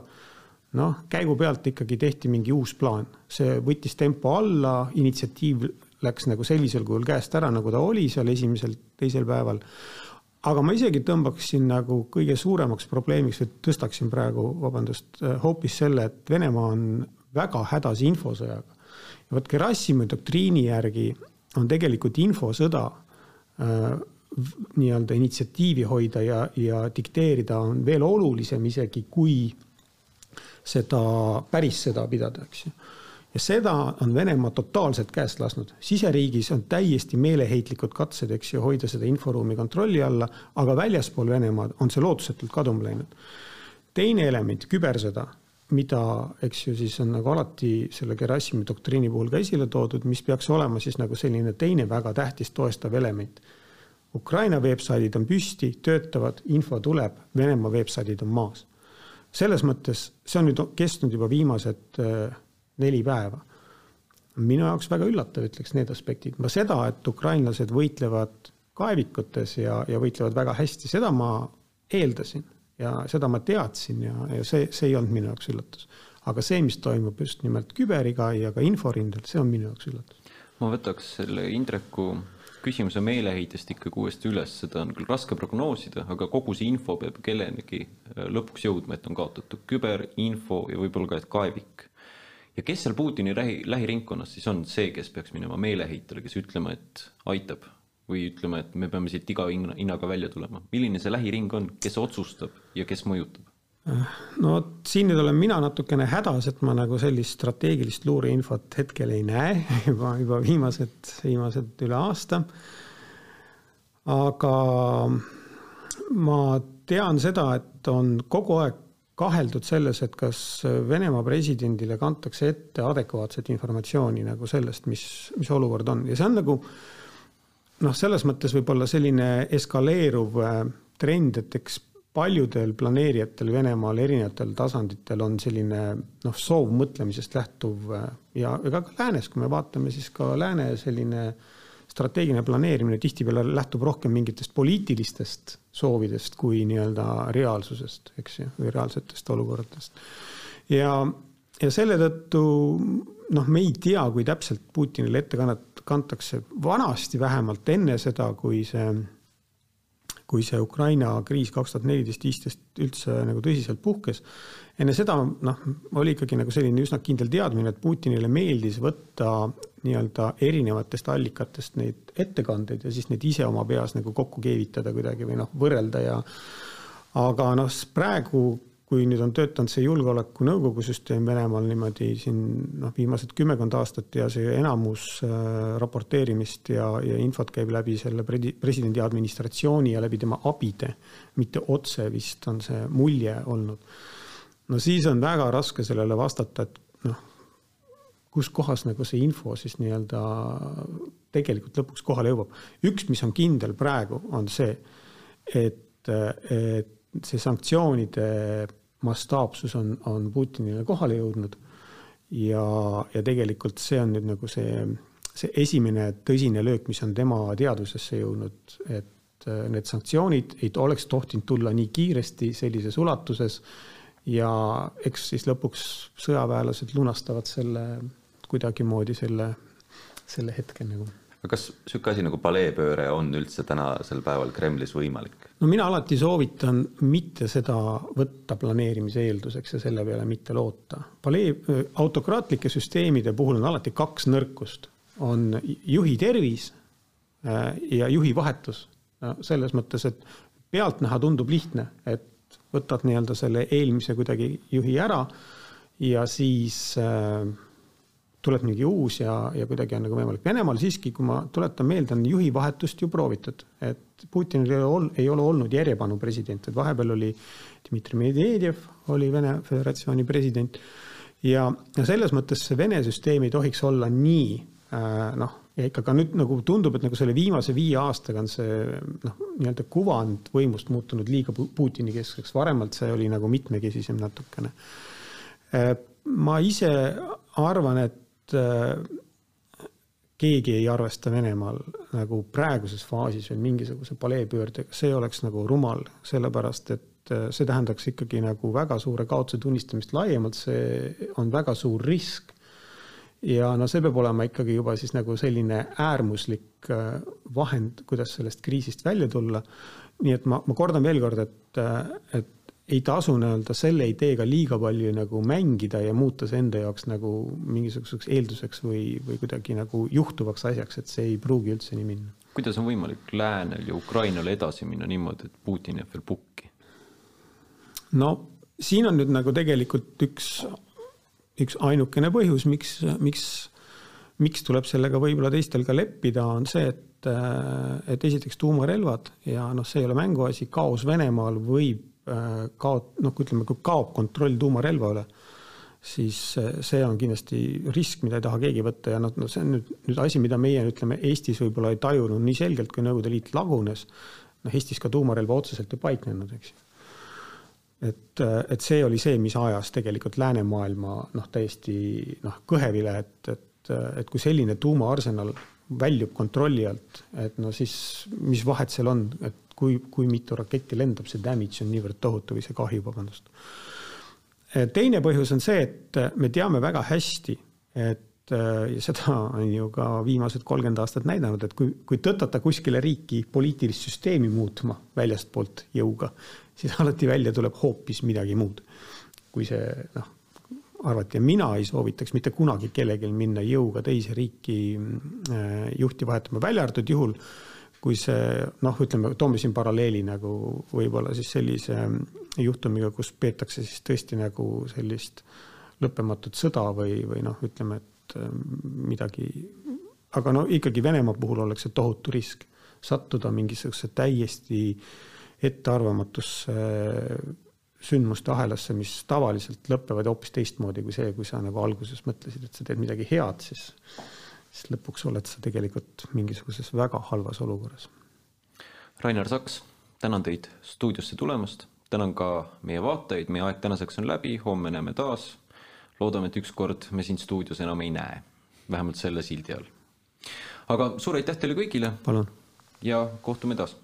S9: noh, käigu pealt ikkagi tehti mingi uus plaan, see võttis tempo alla, initsiatiiv läks nagu sellisel kujul käest ära, nagu ta oli seal esimesel, teisel päeval. aga ma isegi tõmbaksin nagu kõige suuremaks probleemiks või tõstaksin praegu, vabandust, hoopis selle, et Venemaa on väga hädas infosõjaga. ja vot Gerassimi doktriini järgi on tegelikult infosõda äh, nii-öelda initsiatiivi hoida ja, ja dikteerida on veel olulisem isegi kui seda päris sõda pidada, eks ju. ja seda on Venemaa totaalselt käest lasknud. siseriigis on täiesti meeleheitlikud katsed, eks ju, hoida seda inforuumi kontrolli alla, aga väljaspool Venemaad on see lootusetult kaduma läinud. teine element, kübersõda, mida, eks ju, siis on nagu alati selle Gerassimi doktriini puhul ka esile toodud, mis peaks olema siis nagu selline teine väga tähtis toestav element Ukraina veebsaidid on püsti, töötavad, info tuleb, Venemaa veebsaidid on maas. Selles mõttes, see on nüüd kestnud juba viimased äh, neli päeva. minu jaoks väga üllatav, ütleks need aspektid. ma seda, et ukrainlased võitlevad kaevikutes ja, ja võitlevad väga hästi, seda ma eeldasin ja seda ma teadsin ja, ja see, see ei olnud minu jaoks üllatus. aga see, mis toimub just nimelt küberiga ja ka inforindel, see on minu jaoks üllatus.
S1: ma võtaks selle Indreku küsimuse meeleheitest ikkagi uuesti üles, seda on küll raske prognoosida, aga kogu see info peab kellenegi äh, lõpuks jõudma, et on kaotatud küberinfo ja võib-olla ka, et kaevik. ja kes seal Putini lähi, lähiringkonnas siis on see, kes peaks minema meeleheitele, kes ütlema, et aitab või ütlema, et me peame siit iga hinnaga välja tulema, milline see lähiring on, kes otsustab ja kes mõjutab?
S9: No vot, siin nüüd olen mina natukene hädas, et ma nagu sellist strateegilist luureinfot hetkel ei näe juba, juba viimased, viimased üle aasta. aga ma tean seda, et on kogu aeg kaheldud selles, et kas Venemaa presidendile kantakse ette adekvaatset informatsiooni nagu sellest, mis, mis olukord on ja see on nagu noh, selles mõttes võib-olla selline eskaleeruv äh, trend, et eks paljudel planeerijatel Venemaal erinevatel tasanditel on selline noh, soov mõtlemisest lähtuv äh, ja ega ka läänes, kui me vaatame, siis ka lääne selline strateegiline planeerimine tihtipeale lähtub rohkem mingitest poliitilistest soovidest kui nii-öelda reaalsusest, eks ju, või reaalsetest olukordadest. ja, ja selle tõttu noh, me ei tea, kui täpselt Putinile ette kannat-, kantakse, vanasti vähemalt enne seda, kui see kui see Ukraina kriis kaks tuhat neliteist, viisteist üldse nagu tõsiselt puhkes. enne seda noh, oli ikkagi nagu selline üsna kindel teadmine, et Putinile meeldis võtta nii-öelda erinevatest allikatest neid ettekandeid ja siis neid ise oma peas nagu kokku keevitada kuidagi või noh, võrrelda ja aga noh, praegu kui nüüd on töötanud see julgeolekunõukogu süsteem Venemaal niimoodi siin noh, viimased kümmekond aastat ja see enamus äh, raporteerimist ja, ja infot käib läbi selle presidendi administratsiooni ja läbi tema abide, mitte otse vist on see mulje olnud. no siis on väga raske sellele vastata, et noh, kus kohas nagu see info siis nii-öelda tegelikult lõpuks kohale jõuab. üks, mis on kindel praegu, on see, et, et see sanktsioonide mastaapsus on, on Putinile kohale jõudnud. ja, ja tegelikult see on nüüd nagu see, see esimene tõsine löök, mis on tema teadvusesse jõudnud, et äh, need sanktsioonid ei oleks tohtinud tulla nii kiiresti sellises ulatuses. ja eks siis lõpuks sõjaväelased lunastavad selle kuidagimoodi selle, selle hetke nagu
S2: kas niisugune asi nagu paleepööre on üldse tänasel päeval Kremlis võimalik?
S9: no mina alati soovitan mitte seda võtta planeerimise eelduseks ja selle peale mitte loota. palee, autokraatlike süsteemide puhul on alati kaks nõrkust, on juhi tervis äh, ja juhi vahetus. selles mõttes, et pealtnäha tundub lihtne, et võtad nii-öelda selle eelmise kuidagi juhi ära ja siis äh, tuleb mingi uus ja, ja kuidagi on nagu võimalik. Venemaal siiski, kui ma tuletan meelde, on juhivahetust ju proovitud, et Putinil ei ole, ei ole olnud järjepanu president, et vahepeal oli Dmitri Medvedev oli Vene Föderatsiooni president. ja, ja selles mõttes see Vene süsteem ei tohiks olla nii äh, noh, ja ikka ka nüüd nagu tundub, et nagu selle viimase viie aastaga on see noh, nii-öelda kuvand võimust muutunud liiga Putini keskseks, varemalt see oli nagu mitmekesisem natukene. Äh, ma ise arvan, et keegi ei arvesta Venemaal nagu praeguses faasis veel mingisuguse paleepöördega, see oleks nagu rumal, sellepärast et äh, see tähendaks ikkagi nagu väga suure kaotuse tunnistamist laiemalt, see on väga suur risk. ja no see peab olema ikkagi juba siis nagu selline äärmuslik äh, vahend, kuidas sellest kriisist välja tulla. nii et ma, ma kordan veel kord, et, et ei tasu nii-öelda selle ideega liiga palju nagu mängida ja muuta see enda jaoks nagu mingisuguseks eelduseks või, või kuidagi nagu juhtuvaks asjaks, et see ei pruugi üldse nii minna.
S1: kuidas on võimalik läänel ja Ukrainal edasi minna niimoodi, et Putin jääb veel pukki?
S9: no siin on nüüd nagu tegelikult üks, üks ainukene põhjus, miks, miks, miks tuleb sellega võib-olla teistel ka leppida, on see, et et esiteks tuumarelvad ja noh, see ei ole mänguasi, kaos Venemaal võib kaot-, noh, ütleme, kui kaob kontroll tuumarelva üle, siis see on kindlasti risk, mida ei taha keegi võtta ja noh, no see on nüüd, nüüd asi, mida meie ütleme Eestis võib-olla ei tajunud nii selgelt, kui Nõukogude Liit lagunes. noh, Eestis ka tuumarelva otseselt ei paiknenud, eks ju. et, et see oli see, mis ajas tegelikult läänemaailma noh, täiesti noh, kõhevile, et, et, et kui selline tuumaarsenal väljub kontrolli alt, et no siis mis vahet seal on, et kui, kui mitu raketti lendab, see damage on niivõrd tohutu või see kahju, vabandust teine põhjus on see, et me teame väga hästi, et ja seda on ju ka viimased kolmkümmend aastat näidanud, et kui, kui tõtata kuskile riiki poliitilist süsteemi muutma väljastpoolt jõuga, siis alati välja tuleb hoopis midagi muud. kui see noh, arvati ja mina ei soovitaks mitte kunagi kellelgi minna jõuga teise riiki juhti vahetama, välja arvatud juhul, kui see noh, ütleme, toome siin paralleeli nagu võib-olla siis sellise juhtumiga, kus peetakse siis tõesti nagu sellist lõppematut sõda või, või noh, ütleme, et ähm, midagi, aga no ikkagi Venemaa puhul oleks see tohutu risk sattuda mingisugusesse täiesti ettearvamatusse sündmuste ahelasse, mis tavaliselt lõpevad hoopis teistmoodi kui see, kui sa nagu alguses mõtlesid, et sa teed midagi head, siis, siis lõpuks oled sa tegelikult mingisuguses väga halvas olukorras.
S1: Rainer Saks, tänan teid stuudiosse tulemast tänan ka meie vaatajaid, meie aeg tänaseks on läbi, homme näeme taas. loodame, et ükskord me sind stuudios enam ei näe, vähemalt selle sildi all. aga suur aitäh teile kõigile.
S9: palun.
S1: ja kohtume taas